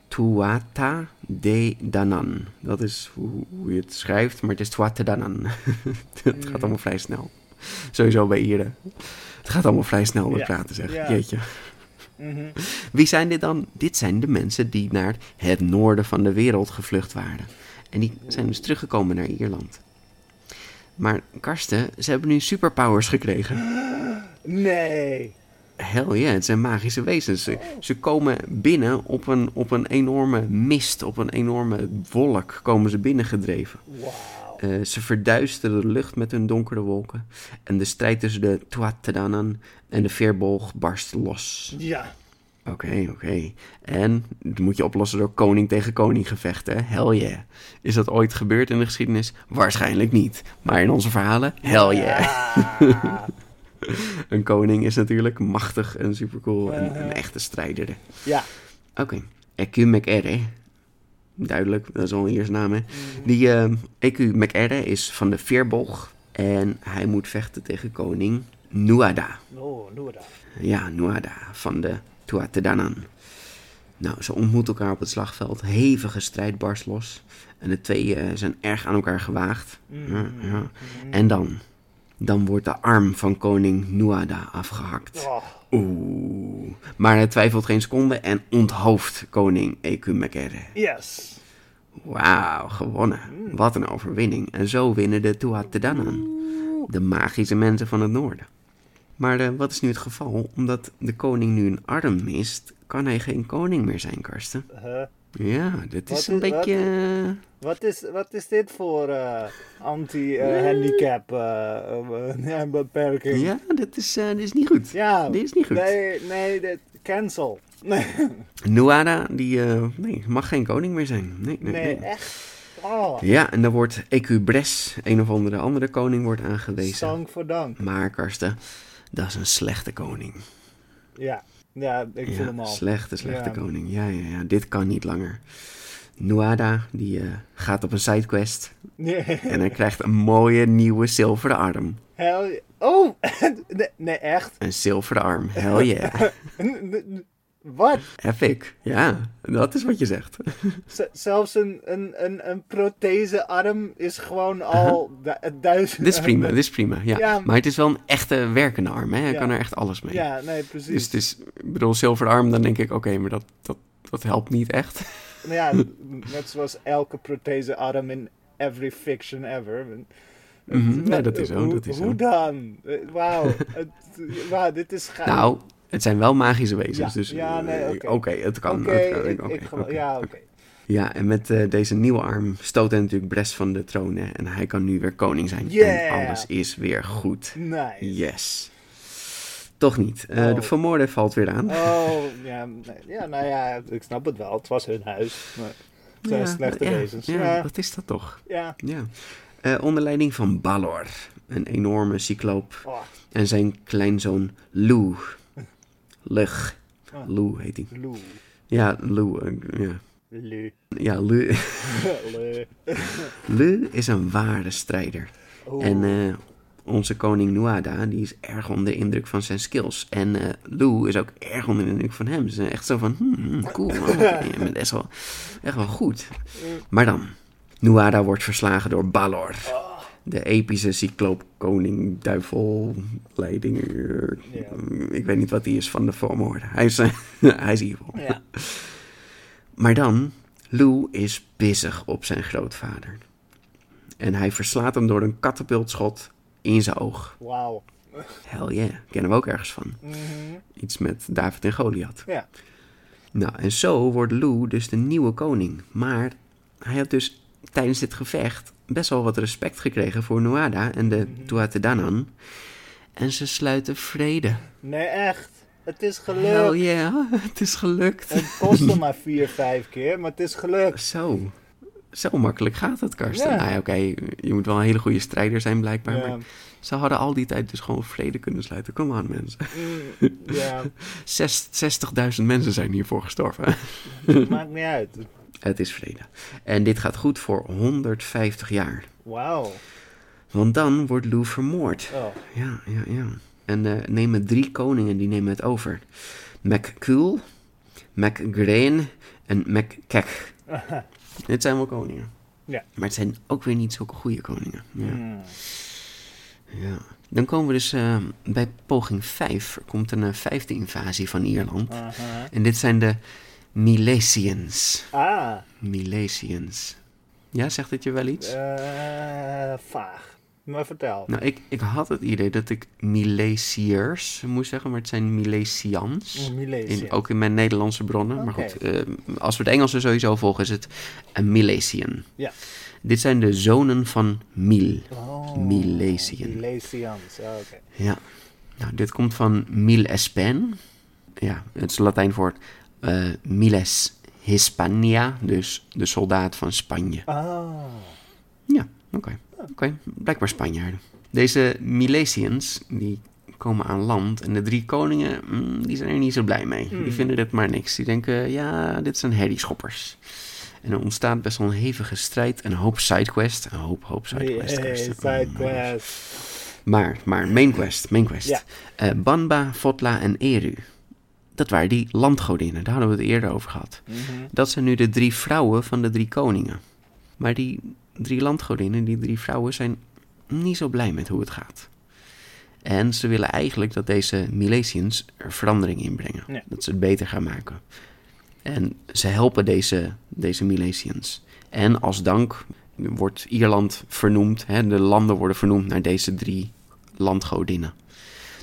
Tuata de Danan. Dat is hoe, hoe je het schrijft, maar het is Tuata Danan. het gaat allemaal vrij snel. Sowieso bij Ieren. Het gaat allemaal vrij snel met Ja. praten, zeg. Ja. Jeetje. Mhm. Wie zijn dit dan? Dit zijn de mensen die naar het noorden van de wereld gevlucht waren. En die zijn dus teruggekomen naar Ierland. Maar Karsten, ze hebben nu superpowers gekregen. Nee. Hell ja, het zijn magische wezens. Ze, ze komen binnen op een, op een enorme mist, op een enorme wolk komen ze binnengedreven. Wauw. Eh, ze verduisteren de lucht met hun donkere wolken. En de strijd tussen de Tuatadanan en de Veerbolg barst los. Ja. Oké, oké. En dat moet je oplossen door koning tegen koning gevechten. Hell yeah. Is dat ooit gebeurd in de geschiedenis? Waarschijnlijk niet. Maar in onze verhalen? Hell yeah. Ah. Een koning is natuurlijk machtig en supercool en een echte strijder. Ja. Oké. Eku McEre. Duidelijk, dat is al een naam, hè. Die eh Eku McEre is van de Veerbolg. En hij moet vechten tegen koning Nuada. Oh, dat. Ja, Nuada van de Tuatadanan. Nou, ze ontmoeten elkaar op het slagveld. Hevige strijd barst los. En de twee eh, zijn erg aan elkaar gewaagd. Ja, ja. En dan, dan wordt de arm van koning Nuada afgehakt. Oeh. Maar hij twijfelt geen seconde en onthoofdt koning Ekumekere. Yes. Wauw, gewonnen. Wat een overwinning. En zo winnen de Tuatadanan. De magische mensen van het noorden. Maar eh, wat is nu het geval? Omdat de koning nu een arm mist, kan hij geen koning meer zijn, Karsten. Huh? Ja, dit Wat is een is- beetje... eh, Wat is, wat is dit voor eh, anti-handicap eh, beperking? Ja, dit is, dit is niet goed. Ja. Dit is niet goed. Nee, nee, dit, cancel. Nee, Nuada, die nee, mag geen koning meer zijn. Nee, nee, nee echt. Oh, Ja, en dan wordt Ecubres, een of andere andere koning, wordt aangewezen. dank voor dank. Maar Karsten, dat is een slechte koning. Ja, ja ik voel Ja, hem al. slechte, slechte Ja. koning. Ja, ja, ja, dit kan niet langer. Nuada, die eh, gaat op een sidequest en hij krijgt een mooie nieuwe zilveren arm. hell, oh, nee, nee, echt? Een zilveren arm, hell yeah. Wat? Epic, ja, dat is wat je zegt. Z- zelfs een, een, een, een prothesearm is gewoon al du- duizend... Dit is prima, dit is prima, ja. Ja. Maar het is wel een echte werkende arm, hè. Hij Ja. kan er echt alles mee. Ja, nee, precies. Dus het is, ik bedoel, zilveren arm, dan denk ik, oké, maar dat, dat, dat helpt niet echt. Nou ja, net zoals elke prothesearm in every fiction ever. Mhm, Het- nee, dat is zo, Hoe, dat is zo. hoe dan? Eh, Wauw. Wauw, dit is gaaf. Nou, het zijn wel magische wezens, Ja, dus ja, nee, eh, oké. het kan. Het kan, ik, ja, oké. Ja, en met eh, deze nieuwe arm stoot hij natuurlijk Bres van de troon. hè, En hij kan nu weer koning zijn. Yeah. En alles is weer goed. Nice. Yes. Toch niet. Eh, Oh. De vermoorde valt weer aan. Oh, ja, nee, ja, nou ja, ik snap het wel. Het was hun huis. Maar het zijn Ja, slechte ja, wezens. Ja, wat is dat toch? ja. Ja. Eh, onder leiding van Balor, een enorme cycloop. Oh, En zijn kleinzoon Lou. Lug. Ah. Lou heet hij. Lou. Ja, Lou. eh, ja. Lou. Ja, Lou. Lou. Lou is een ware strijder. Oeh. En eh, onze koning Nuada, die is erg onder de indruk van zijn skills. En eh Lou is ook erg onder de indruk van hem. Ze zijn echt zo van, hmm, hmm, cool man, bent echt wel, echt wel goed. Maar dan, Nuada wordt verslagen door Balor. De epische cycloop, koning, duivel, leiding. Ja. Ik weet niet wat hij is van de volmoorden. Hij is, hij is evil. Ja. Maar dan, Lou is pissig op zijn grootvader. En hij verslaat hem door een katapultschot in zijn oog. Wauw. Hell yeah, kennen we ook ergens van. Mhm. Iets met David en Goliath. Ja. Nou, en zo wordt Lou dus de nieuwe koning. Maar hij had dus tijdens dit gevecht best wel wat respect gekregen voor Nuada en de Tuatha En ze sluiten vrede. Nee, echt. Het is Hell gelukt. yeah, het is gelukt. Het kostte maar vier, vijf keer, maar het is gelukt. Zo, zo makkelijk gaat het, Karsten. Ja. Nou ja, oké, je moet wel een hele goede strijder zijn blijkbaar. Ja. Maar ze hadden al die tijd dus gewoon vrede kunnen sluiten. Kom aan, mensen. Mm, ja, Zes- 60.000 mensen zijn hiervoor gestorven. maakt niet uit. Het is vrede. En dit gaat goed voor 150 jaar. Wauw. Want dan wordt Lou vermoord. Oh. Ja, ja, ja. En eh, nemen drie koningen, die nemen het over. MacCool, MacGrain en MacKech. Dit zijn wel koningen. Ja. Maar het zijn ook weer niet zulke goede koningen. Ja. Mm. ja. Dan komen we dus eh, bij poging 5. Er komt een eh, vijfde invasie van Ierland. En dit zijn de Milesians. Ah, Milesians. Ja, zegt het je wel iets? eh, vaag. Maar vertel. Nou, ik, ik had het idee dat ik Milesiërs moest zeggen, maar het zijn Milesians. Mm, Milesians. In, ook in mijn Nederlandse bronnen. Maar goed, eh, als we het Engelse sowieso volgen, is het een Milesian. Ja. Dit zijn de zonen van Mil. Oh, Milesian. Milesians, oh, oké. Ja. Nou, dit komt van Mil Espen. Ja, het is Latijn voor eh, Miles Hispania, dus de soldaat van Spanje. Ah, Ja, oké. Oké, blijkbaar Spanjaarden. Deze Milesians, die komen aan land en de drie koningen, mm, die zijn er niet zo blij mee. Die vinden dit maar niks. Die denken, ja, dit zijn herrieschoppers. En er ontstaat best wel een hevige strijd en een hoop sidequest. Een hoop, hoop sidequest. Hey, sidequest. Maar, maar, main quest, main quest. Ja. Eh, Banba, Fotla en Eru. Dat waren die landgodinnen, daar hadden we het eerder over gehad. Mhm. Dat zijn nu de drie vrouwen van de drie koningen. Maar die drie landgodinnen, die drie vrouwen, zijn niet zo blij met hoe het gaat. En ze willen eigenlijk dat deze Milesians er verandering in brengen. Ja. Dat ze het beter gaan maken. En ze helpen deze, deze Milesians. En als dank wordt Ierland vernoemd. Hè, de landen worden vernoemd naar deze drie landgodinnen.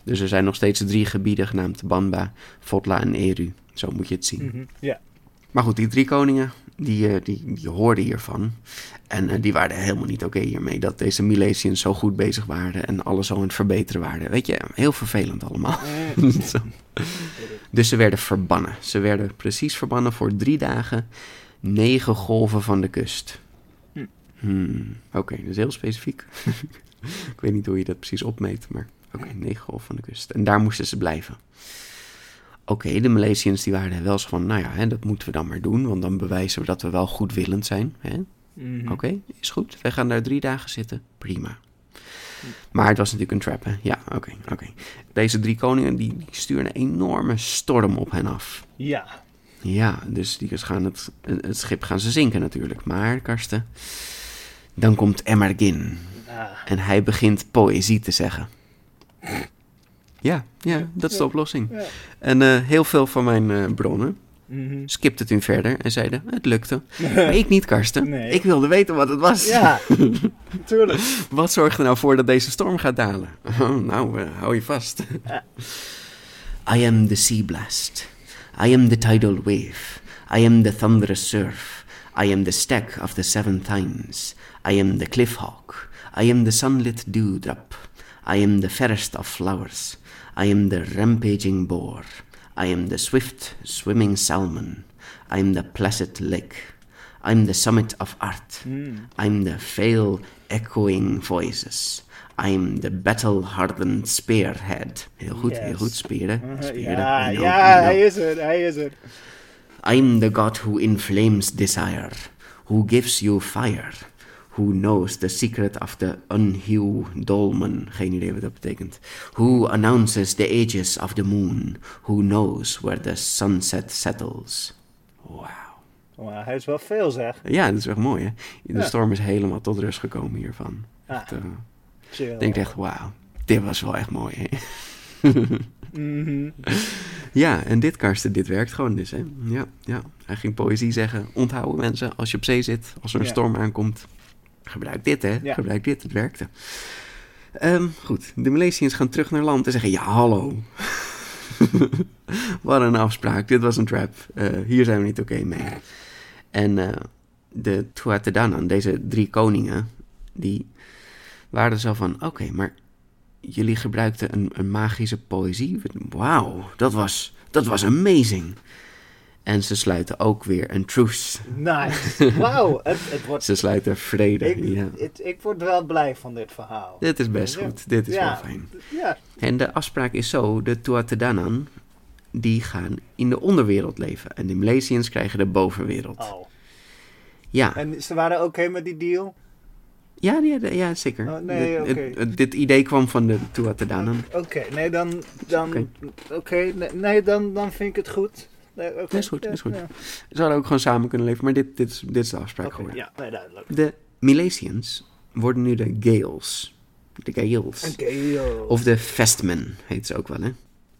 Dus er zijn nog steeds drie gebieden genaamd Banba, Fotla en Eru. Zo moet je het zien. Ja. Maar goed, die drie koningen, die, eh, die, die hoorden hiervan. En eh, die waren helemaal niet oké hiermee dat deze Milesians zo goed bezig waren en alles zo aan het verbeteren waren. Weet je, heel vervelend allemaal. Dus ze werden verbannen. Ze werden precies verbannen voor drie dagen, negen golven van de kust. Hm. Hmm, oké, dat is heel specifiek. Ik weet niet hoe je dat precies opmeet, maar oké, negen golven van de kust. En daar moesten ze blijven. Oké, de Milesians die waren wel zo van, nou ja, hè, dat moeten we dan maar doen, want dan bewijzen we dat we wel goedwillend zijn. Hè? Mhm. Oké, is goed. Wij gaan daar drie dagen zitten. Prima. Maar het was natuurlijk een trap, hè? Ja, oké, oké. Deze drie koningen, die, die sturen een enorme storm op hen af. Ja. Ja, dus die gaan het, het schip gaan ze zinken natuurlijk. Maar, Karsten, dan komt Emergin. Ah. En hij begint poëzie te zeggen. Ja, ja, dat is de oplossing. Ja. En eh, heel veel van mijn eh, bronnen Mhm. skipten toen verder en zeiden, het lukte. Maar ik niet, Karsten. Nee. Ik wilde weten wat het was. Ja, tuurlijk. Wat zorgt er nou voor dat deze storm gaat dalen? Oh, nou, eh, hou je vast. I am the sea blast. I am the tidal wave. I am the thunderous surf. I am the stack of the seven times. I am the cliff hawk. I am the sunlit dewdrop. I am the fairest of flowers. I am the rampaging boar. I am the swift swimming salmon. I am the placid lake. I'm the summit of art. I'm the veil echoing voices. I'm the battle-hardened spearhead. Heel goed, heel goed. Speren. speren. Ja, I know, ja, hij is er, hij is er. I'm the god who inflames desire, who gives you fire, who knows the secret of the unhew dolmen. Geen idee wat dat betekent. Who announces the ages of the moon, who knows where the sunset settles. Wauw. Maar hij is wel veel, zeg. Ja, dat is echt mooi, hè? De Ja. storm is helemaal tot rust gekomen hiervan. Ah. Echt, eh, ik denk echt, wauw, dit was wel echt mooi, hè? Mhm. Ja, en dit, Karsten, dit werkt gewoon dus, hè? Ja, ja. Hij ging poëzie zeggen. Onthouden mensen, als je op zee zit, als er een Ja. storm aankomt, gebruik dit hè, Ja. gebruik dit, het werkte. Ehm, goed, de Malaysiërs gaan terug naar land en zeggen, ja hallo. Wat een afspraak, dit was een trap. Eh, hier zijn we niet oké mee. En eh, de Tuatadanan, deze drie koningen, die waren zo van, oké, maar jullie gebruikten een, een magische poëzie. Wauw, dat was, dat was amazing. En ze sluiten ook weer een truce. Nice. Wauw, het, het wordt... Ze sluiten vrede. Ik, ja. het- ik word wel blij van dit verhaal. Dit is best Ja. goed. Dit is Ja. wel fijn. Ja. En de afspraak is zo: de Tuatadanan die gaan in de onderwereld leven. En de Malaysiërs krijgen de bovenwereld. Oh. Ja. En ze waren oké met die deal? Ja, ja, ja, zeker. Oh, nee, Dit- oké. het- het- dit idee kwam van de Tuatadanan. Oké, nee, dan... dan Oké. Oké, nee, nee, dan, dan vind ik het goed. Nee, oké. Is goed, Ja, is goed. ja. Hadden ook gewoon samen kunnen leven, maar dit, dit, is, dit is de afspraak geworden. ja, nee, duidelijk. De Malaysians worden nu de Gales. De joh. Of de Vestmen heet ze ook wel, hè?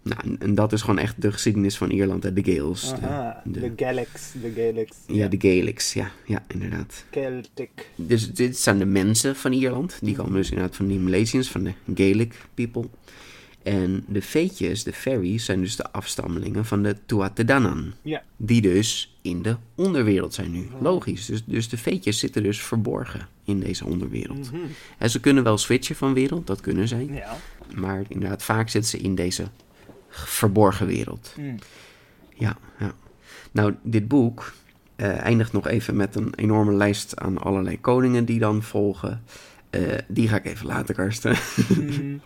Nou, en, en dat is gewoon echt de geschiedenis van Ierland, hè? de Gales. de- Aha, de, de Galax, de Galax. ja, de Gaelics, ja, ja, inderdaad. Celtic. Dus dit zijn de mensen van Ierland. Die komen dus inderdaad van die Malaysians, van de Gaelic people. En de feetjes, de fairies, zijn dus de afstammelingen van de Tuatadanan. Ja. Die dus in de onderwereld zijn nu. Logisch. Dus, dus de feetjes zitten dus verborgen in deze onderwereld. Mhm. En ze kunnen wel switchen van wereld, dat kunnen zij. Ja. Maar inderdaad, vaak zitten ze in deze verborgen wereld. Mm. Ja, ja. Nou, dit boek eh, eindigt nog even met een enorme lijst aan allerlei koningen die dan volgen. Eh, die ga ik even laten, Karsten. Mm.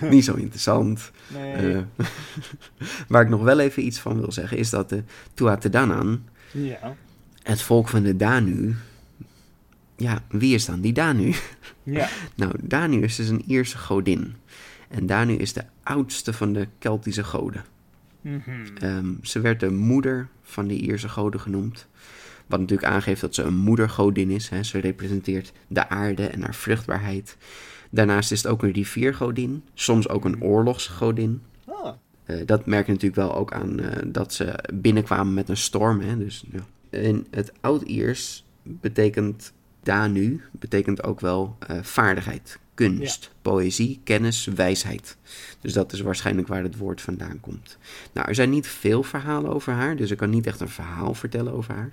Niet zo interessant. Nee. Eh, waar ik nog wel even iets van wil zeggen, is dat de Tuatadanan, ja. het volk van de Danu... Ja, wie is dan die Danu? Ja. Nou, Danu is dus een Ierse godin. En Danu is de oudste van de Keltische goden. Mhm. Ehm, ze werd de moeder van de Ierse goden genoemd. Wat natuurlijk aangeeft dat ze een moedergodin is. Hè. Ze representeert de aarde en haar vruchtbaarheid. Daarnaast is het ook een riviergodin. Soms ook een oorlogsgodin. Ah. Eh, dat merk je natuurlijk wel ook aan eh, dat ze binnenkwamen met een storm. Hè. Dus, ja. In het Oud-Iers betekent Danu betekent ook wel eh, vaardigheid, kunst, poëzie, kennis, wijsheid. Dus dat is waarschijnlijk waar het woord vandaan komt. Nou, er zijn niet veel verhalen over haar, dus ik kan niet echt een verhaal vertellen over haar.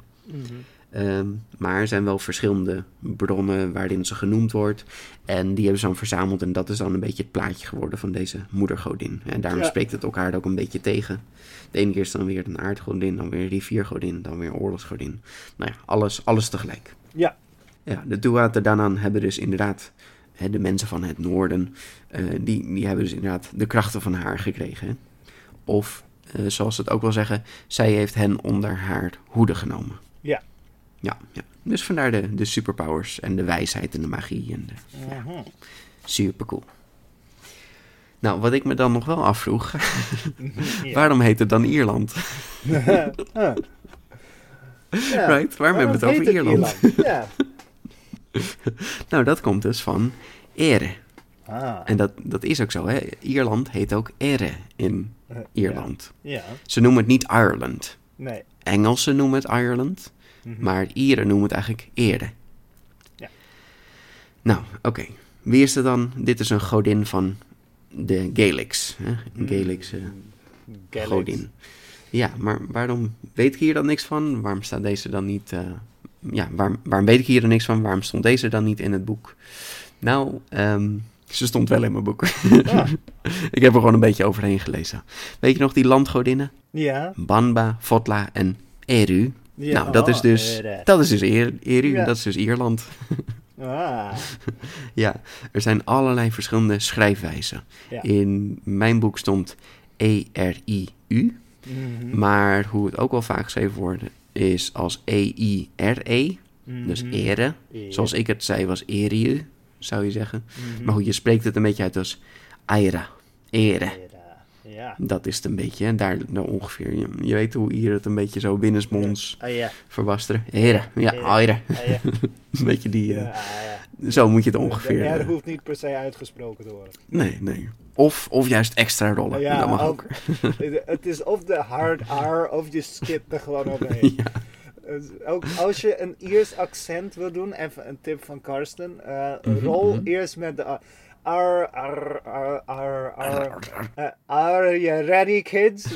Ehm, maar er zijn wel verschillende bronnen waarin ze genoemd wordt. En die hebben ze dan verzameld. En dat is dan een beetje het plaatje geworden van deze moedergodin. En daarom Ja. spreekt het elkaar ook een beetje tegen. De ene keer is het dan weer een aardgodin, dan weer een riviergodin, dan weer een oorlogsgodin. Nou ja, alles, alles tegelijk. Ja. Ja, de Tuatadanan hebben dus inderdaad, de mensen van het noorden, eh, die, die hebben dus inderdaad de krachten van haar gekregen. hè. Of, eh, zoals ze het ook wel zeggen, zij heeft hen onder haar hoede genomen. Ja. Ja, ja. Dus vandaar de, de superpowers en de wijsheid en de magie. En de, Mhm. super cool. Nou, wat ik me dan nog wel afvroeg, Ja. waarom heet het dan Ierland? Ja. Right? Waarom hebben we het over Ierland? Ja. Nou, dat komt dus van Ere. Ah. En dat, dat is ook zo, hè. Ierland heet ook Ere in Eh, Ierland. Ja. Ze noemen het niet Ireland. Nee. Engelsen noemen het Ireland, Mhm. maar Ieren noemen het eigenlijk Ere. Ja. Nou, oké. Wie is er dan? Dit is een godin van de Gaelics. Hè? Een Gaelicse Galax. godin. Ja, maar waarom weet ik hier dan niks van? Waarom staat deze dan niet... eh, ja, waarom, waarom weet ik hier dan niks van? Waarom stond deze dan niet in het boek? Nou, ehm, ze stond wel in mijn boek. Ik heb er gewoon een beetje overheen gelezen. Weet je nog die landgodinnen? Ja. Banba, Fotla en Eru. Ja. nou, dat is Oh, dus, dat is dus Er- Eru, Ja. dat is dus Ierland. Ah. Ja, er zijn allerlei verschillende schrijfwijzen. Ja. In mijn boek stond E E-R-I-U. Mhm. Maar hoe het ook wel vaak geschreven wordt, is als E-I-R-E. Dus Mhm. ere. Ere. Zoals ik het zei, was eriu, zou je zeggen. Mhm. Maar goed, je spreekt het een beetje uit als aira. Ere. Ja. Dat is het een beetje, hè, daar daar ongeveer. Je, je weet hoe hier het een beetje zo binnensmonds Ah ja. verbasteren. Ere, ja, Ere. aira. Ah, ja. Een beetje die, eh, Ja, ah, ja. zo moet je het ongeveer... R eh, hoeft niet per se uitgesproken te worden. nee, nee. Of, of juist extra rollen, Ja, dat mag ook. Het is of de hard R of je skipt er gewoon overheen. Ja. Dus ook als je een Iers accent wil doen, even een tip van Karsten. eh, Mhm, rol mhm. eerst met de a- ar, ar, ar, ar, ar, eh, are you ready kids?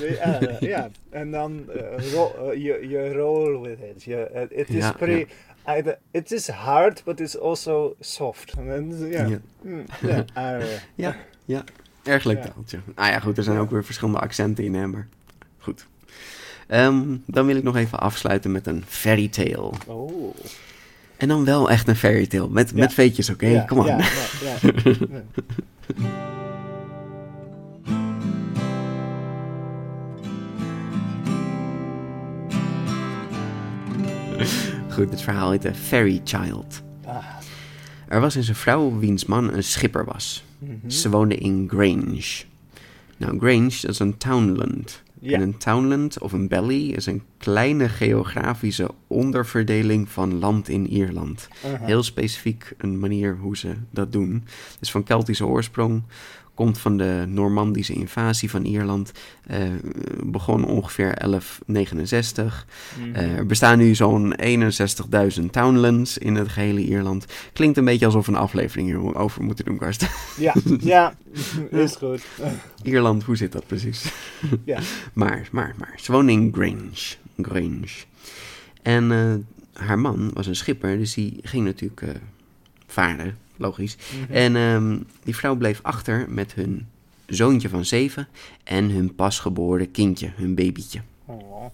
Ja, en dan je je roll with it. Je, eh, it is pretty, either- it is hard, but it's also soft. Dan, ja, Ja. Ja, ar. Ja, ja. Erg leuk taaltje. Ah ja, goed, er zijn ook weer verschillende accenten in, hè, maar goed. Ehm, dan wil ik nog even afsluiten met een fairy tale. Oh. En dan wel echt een fairy tale, met, Ja. met veetjes, oké? Come on. ja, ja, ja. Goed, het verhaal heet The Fairy Child. Ah. Er was eens een vrouw wiens man een schipper was. Mhm. Ze woonde in Grange. Nou, Grange, dat is een townland. Ja. En een townland of een belly is een kleine geografische onderverdeling van land in Ierland. Heel specifiek een manier hoe ze dat doen. Het is van Keltische oorsprong, komt van de Normandische invasie van Ierland. eh, begon ongeveer 1169. Mhm. Eh, er bestaan nu zo'n 61.000 townlands in het gehele Ierland. Klinkt een beetje alsof we een aflevering hierover moeten doen, Karsten. Ja, ja, is goed. Ierland, hoe zit dat precies? Ja. Maar, maar, maar. Ze woonde in Grange. Grange. En eh, haar man was een schipper, dus die ging natuurlijk varen, logisch. Mhm. En ehm, die vrouw bleef achter met hun zoontje van zeven en hun pasgeboren kindje, hun babytje. Oh.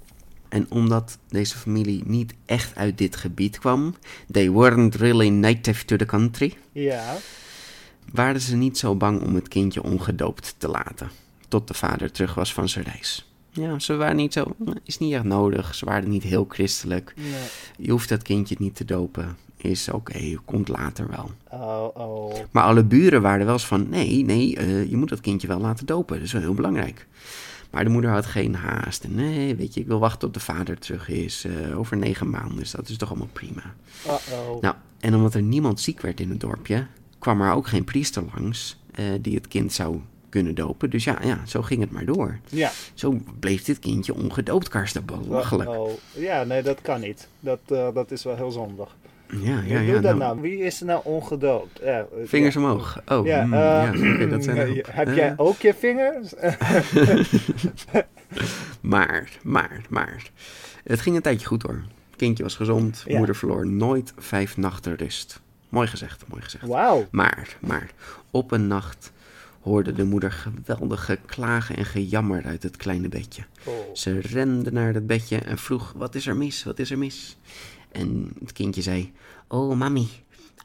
En omdat deze familie niet echt uit dit gebied kwam, they weren't really native to the country, Ja, waren ze niet zo bang om het kindje ongedoopt te laten. Tot de vader terug was van zijn reis. Ja, ze waren niet zo, is niet echt nodig. Ze waren niet heel christelijk. nee. Je hoeft dat kindje niet te dopen. Is oké, komt later wel. Oh, oh. Maar alle buren waren wel eens van: nee, nee, eh, je moet dat kindje wel laten dopen. Dat is wel heel belangrijk. Maar de moeder had geen haast. En nee, weet je, ik wil wachten tot de vader terug is. eh, over negen maanden. Dus dat is toch allemaal prima. Uh-oh. Nou, en omdat er niemand ziek werd in het dorpje, kwam er ook geen priester langs eh, die het kind zou kunnen dopen. Dus ja, ja, zo ging het maar door. Ja. Zo bleef dit kindje ongedoopt, Karsten. Belachelijk. Ja, nee, dat kan niet. Dat, eh, dat is wel heel zondig. Ja, Wie ja, ja. dat nou, nou? Wie is er nou ongedoopt? Ja, Vingers ja. omhoog. Oh, Ja, mm, eh, ja dat zijn eh. Heb jij ook je vingers? Maar, maar, maar. Het ging een tijdje goed hoor. Kindje was gezond. Moeder verloor nooit vijf nachten rust. Mooi gezegd, mooi gezegd. Wauw. Maar, maar, op een nacht hoorde de moeder geweldig geklagen en gejammer uit het kleine bedje. Oh. Ze rende naar het bedje en vroeg: Wat is er mis? Wat is er mis? En het kindje zei: Oh, mommy,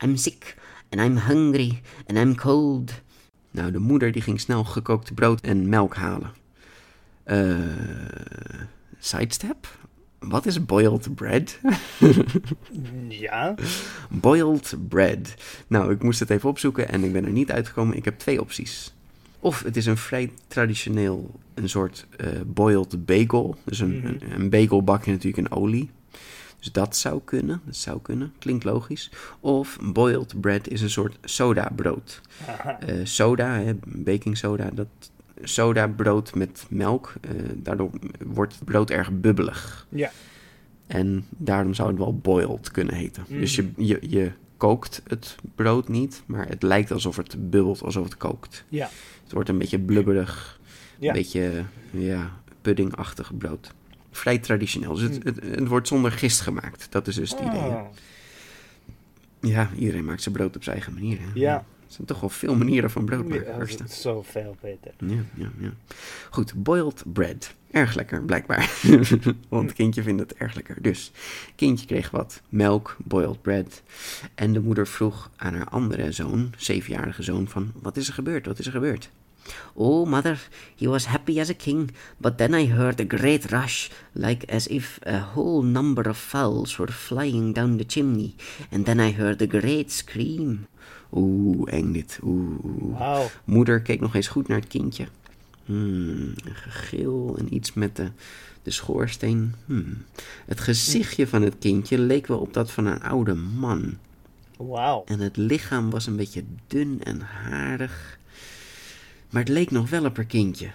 I'm sick and I'm hungry and I'm cold. Nou, de moeder die ging snel gekookt brood en melk halen. Eh, sidestep? Wat is boiled bread? Ja. Boiled bread. Nou, ik moest het even opzoeken en ik ben er niet uitgekomen. Ik heb twee opties. Of het is een vrij traditioneel, een soort eh, boiled bagel. Dus een, Mhm. een, een bagel bak je natuurlijk in olie. Dus dat zou kunnen, dat zou kunnen. Klinkt logisch. Of boiled bread is een soort sodabrood. Aha. Eh soda, hè, baking soda, dat soda brood met melk. eh, daardoor wordt het brood erg bubbelig. Ja. En daarom zou het wel boiled kunnen heten. Dus je, je, je kookt het brood niet, maar het lijkt alsof het bubbelt, alsof het kookt. Ja. Het wordt een beetje blubberig, Ja. een beetje ja, puddingachtig brood. Vrij traditioneel. Dus Mm. het, het, het wordt zonder gist gemaakt. Dat is dus het idee. Oh. Ja, iedereen maakt zijn brood op zijn eigen manier. Hè? Ja. Zijn toch wel veel manieren van brood maken. Ja, dat is zoveel beter. Ja, ja, ja. Goed, boiled bread. Erg lekker, blijkbaar. Want het kindje vindt het erg lekker. Dus, kindje kreeg wat melk, boiled bread. En de moeder vroeg aan haar andere zoon, zevenjarige zoon, van... Wat is er gebeurd? Wat is er gebeurd? Oh, mother, he was happy as a king, but then I heard a great rush, like as if a whole number of fowls were flying down the chimney, and then I heard a great scream. Oeh, eng dit, oeh. Moeder keek nog eens goed naar het kindje. Hmm, een gegil en iets met de, de schoorsteen. Hmm. Het gezichtje van het kindje leek wel op dat van een oude man. Wauw. En het lichaam was een beetje dun en harig. Maar het leek nog wel op haar kindje.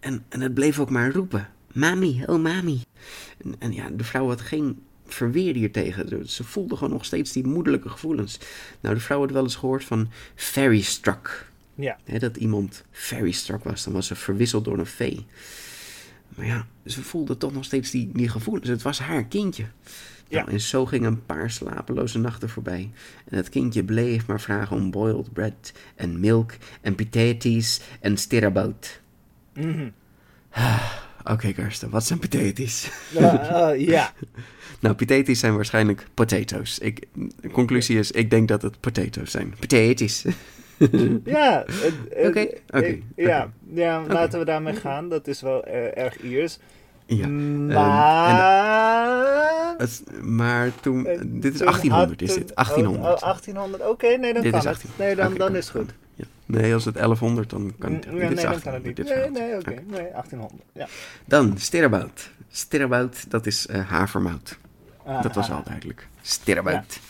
En, en het bleef ook maar roepen. Mami, oh mami. En, en ja, de vrouw had geen verweer hiertegen. Ze voelde gewoon nog steeds die moederlijke gevoelens. Nou, de vrouw had wel eens gehoord van fairy struck. Ja. Dat iemand fairy struck was. Dan was ze verwisseld door een vee. Maar ja, ze voelde toch nog steeds die, die gevoelens. Het was haar kindje. Nou, Ja. en zo gingen een paar slapeloze nachten voorbij. En het kindje bleef maar vragen om boiled bread en milk en potatoes en stirabout. Mhm. Oké, Kirsten, wat zijn potatoes? Eh, eh, ja. nou, potatoes zijn waarschijnlijk potatoes. Ik, de conclusie is, ik denk dat het potatoes zijn. Potatoes. Ja. Oké, Ja, ja laten we daarmee gaan. Dat is wel eh, erg Iers. ja. Mm, ehm, Maar... Maar toen, Eh, dit is toen 1800 had- is dit, 1800. Oh, oh, 1800, oké, nee, dan Dit kan is het. 18. Nee, dan, dan is het goed. Ja. Nee, als het 1100, dan kan het. Mm, dit ja, is nee, dan 1800, kan het niet. dit Nee, 1800. nee, oké. Nee, 1800. Ja. Dan, stirabout. Stirabout, dat is eh, havermout. Ah, Dat was ah, al duidelijk. Stirabout.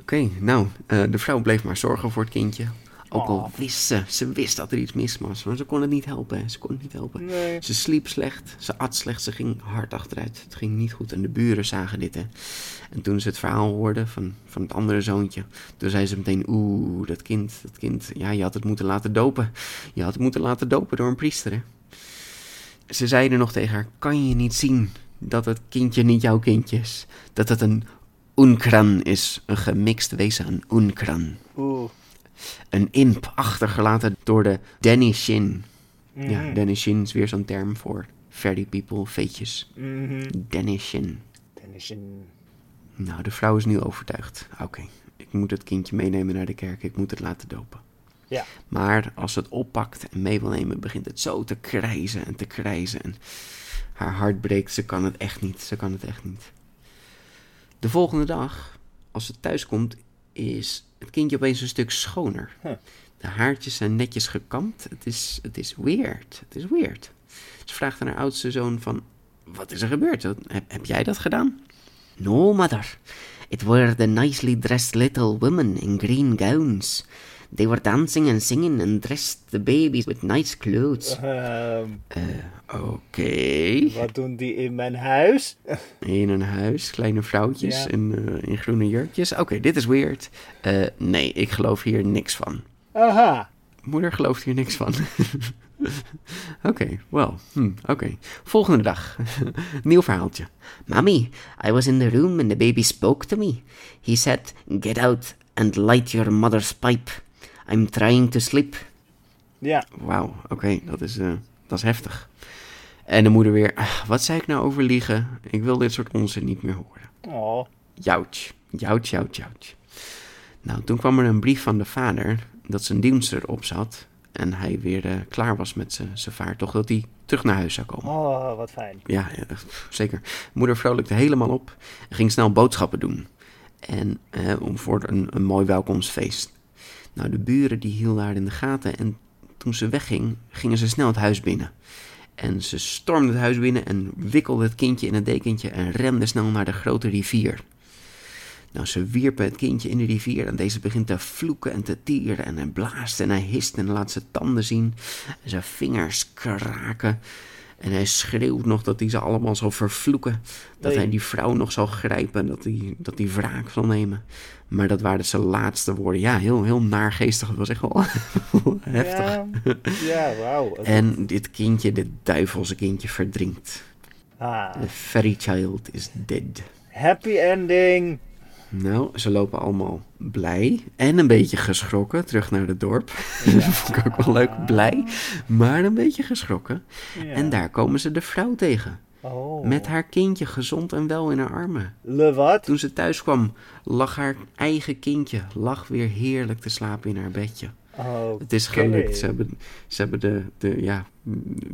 Oké, nou, eh, de vrouw bleef maar zorgen voor het kindje. Ook al Oh. wist ze, ze wist dat er iets mis was, maar ze kon het niet helpen. Ze kon het niet helpen. Nee. Ze sliep slecht, ze at slecht, ze ging hard achteruit. Het ging niet goed en de buren zagen dit. Hè. En toen ze het verhaal hoorden van, van het andere zoontje, toen zei ze meteen: Oeh, dat kind, dat kind, ja, je had het moeten laten dopen. Je had het moeten laten dopen door een priester. Hè. Ze zeiden nog tegen haar: Kan je niet zien dat het kindje niet jouw kindje is? Dat het een unkran is, een gemixt wezen, een unkran. Oeh. Een imp achtergelaten door de Denishin. Ja, Mhm. Denishin is weer zo'n term voor fairy people, feetjes. Mhm. Denishin. Dan is een... Nou, de vrouw is nu overtuigd. Oké, ik moet het kindje meenemen naar de kerk, ik moet het laten dopen. Ja. Maar als ze het oppakt en mee wil nemen, begint het zo te krijzen en te krijzen. En haar hart breekt, ze kan het echt niet, ze kan het echt niet. De volgende dag, als ze thuis komt, is het kindje opeens een stuk schoner. Huh. De haartjes zijn netjes gekamd. Het is, het is weird. Het is weird. Ze vraagt aan haar oudste zoon van... Wat is er gebeurd? Heb, heb jij dat gedaan? No, mother. It were the nicely dressed little women in green gowns. They were dancing and singing and dressed the babies with nice clothes. Eh, Oké. wat doen die in mijn huis? In een huis, kleine vrouwtjes Ja. in, eh, in groene jurkjes. Oké, dit is weird. Eh, nee, ik geloof hier niks van. Aha. Moeder gelooft hier niks van. Oké, wel, hm, oké. Volgende dag. Nieuw verhaaltje. Mommy, I was in the room and the baby spoke to me. He said, Get out and light your mother's pipe. I'm trying to sleep. Ja. Wauw, oké, dat, is, eh, dat is heftig. En de moeder weer, "Ah, wat zei ik nou over liegen? Ik wil dit soort onzin niet meer horen. Oh. Jouwtje, jouwtje, jouwtje, jouwtje. Nou, toen kwam er een brief van de vader dat zijn dienst erop zat. En hij weer eh, klaar was met zijn zijn vaartocht, dat hij terug naar huis zou komen. Oh, wat fijn. Ja, ja, pff, zeker. Moeder vrolijkte helemaal op en ging snel boodschappen doen. En eh, om voor een, een mooi welkomstfeest. Nou, de buren die hielden haar in de gaten en toen ze wegging, gingen ze snel het huis binnen. En ze stormde het huis binnen en wikkelde het kindje in het dekentje en rende snel naar de grote rivier. Nou, ze wierpen het kindje in de rivier en deze begint te vloeken en te tieren en hij blaast en hij hist en laat zijn tanden zien. En zijn vingers kraken en hij schreeuwt nog dat hij ze allemaal zal vervloeken. Dat Nee. hij die vrouw nog zal grijpen, dat hij, dat hij wraak zal nemen. Maar dat waren zijn laatste woorden. Ja, heel, heel naargeestig. Dat was echt wel heftig. Ja, ja wauw. En dit kindje, dit duivelse kindje, verdrinkt. Ah, The fairy child is dead. happy ending. Nou, ze lopen allemaal blij en een beetje geschrokken terug naar het dorp. dat vond ik ook wel leuk. Blij, maar een beetje geschrokken. Ja. En daar komen ze de vrouw tegen. Oh. Met haar kindje gezond en wel in haar armen. Le wat? Toen ze thuis kwam, lag haar eigen kindje lag weer heerlijk te slapen in haar bedje. Oh, Het is gelukt. Ze hebben, ze hebben de, de ja,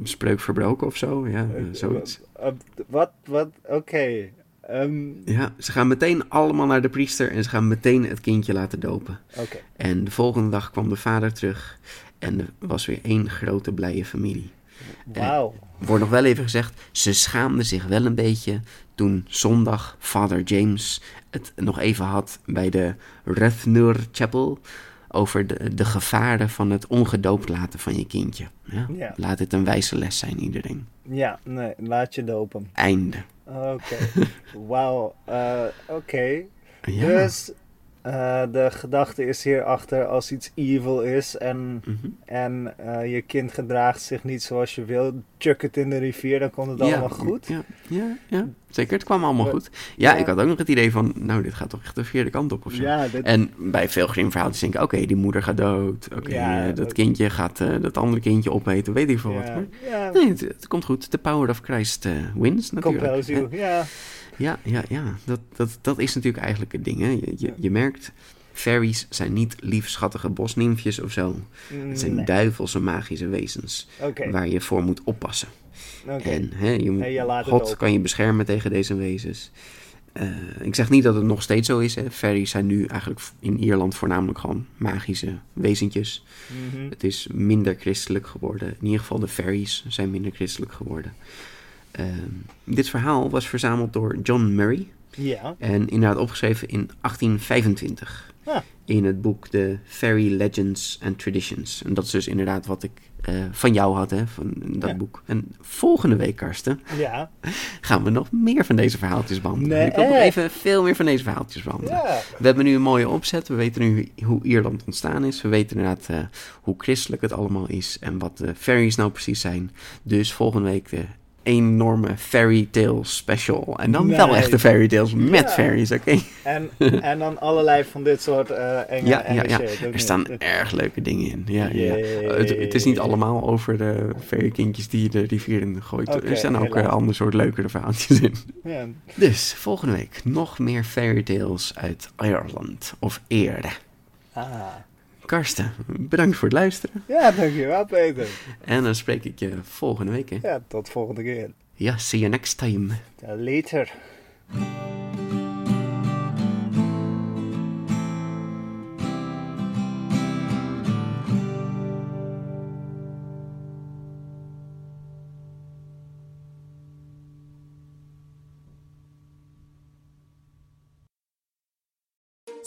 spreuk verbroken of zo. Ja, eh, zoiets. Uh, wat? Wat? Oké. Ehm, Ja, ze gaan meteen allemaal naar de priester en ze gaan meteen het kindje laten dopen. Oké. En de volgende dag kwam de vader terug en er was weer één grote blije familie. Wauw. Wordt nog wel even gezegd, ze schaamde zich wel een beetje toen zondag Father James het nog even had bij de Rethnur Chapel over de, de gevaren van het ongedoopt laten van je kindje. Ja? Ja. Laat het een wijze les zijn, iedereen. Ja, nee, laat je dopen. Einde. Oké, wauw. Eh, Oké, Ja. dus eh, de gedachte is hierachter als iets evil is en, Mhm. en eh, je kind gedraagt zich niet zoals je wil, chuck het in de rivier, dan komt het allemaal goed. Ja, ja, ja, zeker. Het kwam allemaal goed. Ja, Ja. ik had ook nog het idee van, nou, dit gaat toch echt de verkeerde kant op of zo. Dit- En bij veel verhaaltjes denk ik, oké, die moeder gaat dood. Oké, eh, dat kindje gaat dat andere kindje opeten, weet ik veel wat. Maar nee, het, het komt goed. The power of Christ wins natuurlijk. compels you, ja. Ja, ja, ja. Dat, dat, dat is natuurlijk eigenlijk het ding. Hè. Je, je, je merkt, fairies zijn niet liefschattige bosnimfjes of zo. Het zijn duivelse magische wezens waar je voor moet oppassen. En hè, je moet, God kan je beschermen tegen deze wezens. Eh, ik zeg niet dat het nog steeds zo is. Hè. Fairies zijn nu eigenlijk in Ierland voornamelijk gewoon magische wezentjes. Mhm. Het is minder christelijk geworden. In ieder geval de fairies zijn minder christelijk geworden. Ehm, dit verhaal was verzameld door John Murray. Ja, En inderdaad opgeschreven in 1825. Ah. In het boek The Fairy Legends and Traditions. En dat is dus inderdaad wat ik eh, van jou had, hè, van dat Ja. boek. En volgende week, Karsten, ja, gaan we nog meer van deze verhaaltjes behandelen. Nee, ik wil nog even veel meer van deze verhaaltjes behandelen. ja. We hebben nu een mooie opzet. We weten nu hoe Ierland ontstaan is. We weten inderdaad eh, hoe christelijk het allemaal is. En wat de fairies nou precies zijn. Dus volgende week de enorme fairy tale special. En dan wel Nice. echte fairy tales met Ja. fairies, oké? En, en dan allerlei van dit soort eh enge, Ja, enge ja, ja. shit. Er staan erg leuke dingen in. Ja, ja. Het, het is niet allemaal over de fairykindjes die je de rivier in gooit. Er staan ook helaas. eh, ander soort leukere verhaaltjes in. Ja. Dus volgende week nog meer fairy tales uit Ireland of Eerde. Ah. Karsten, bedankt voor het luisteren. ja, dankjewel Peter. En dan spreek ik je volgende week. Hè? Ja, tot volgende keer. Ja, see you next time. Later.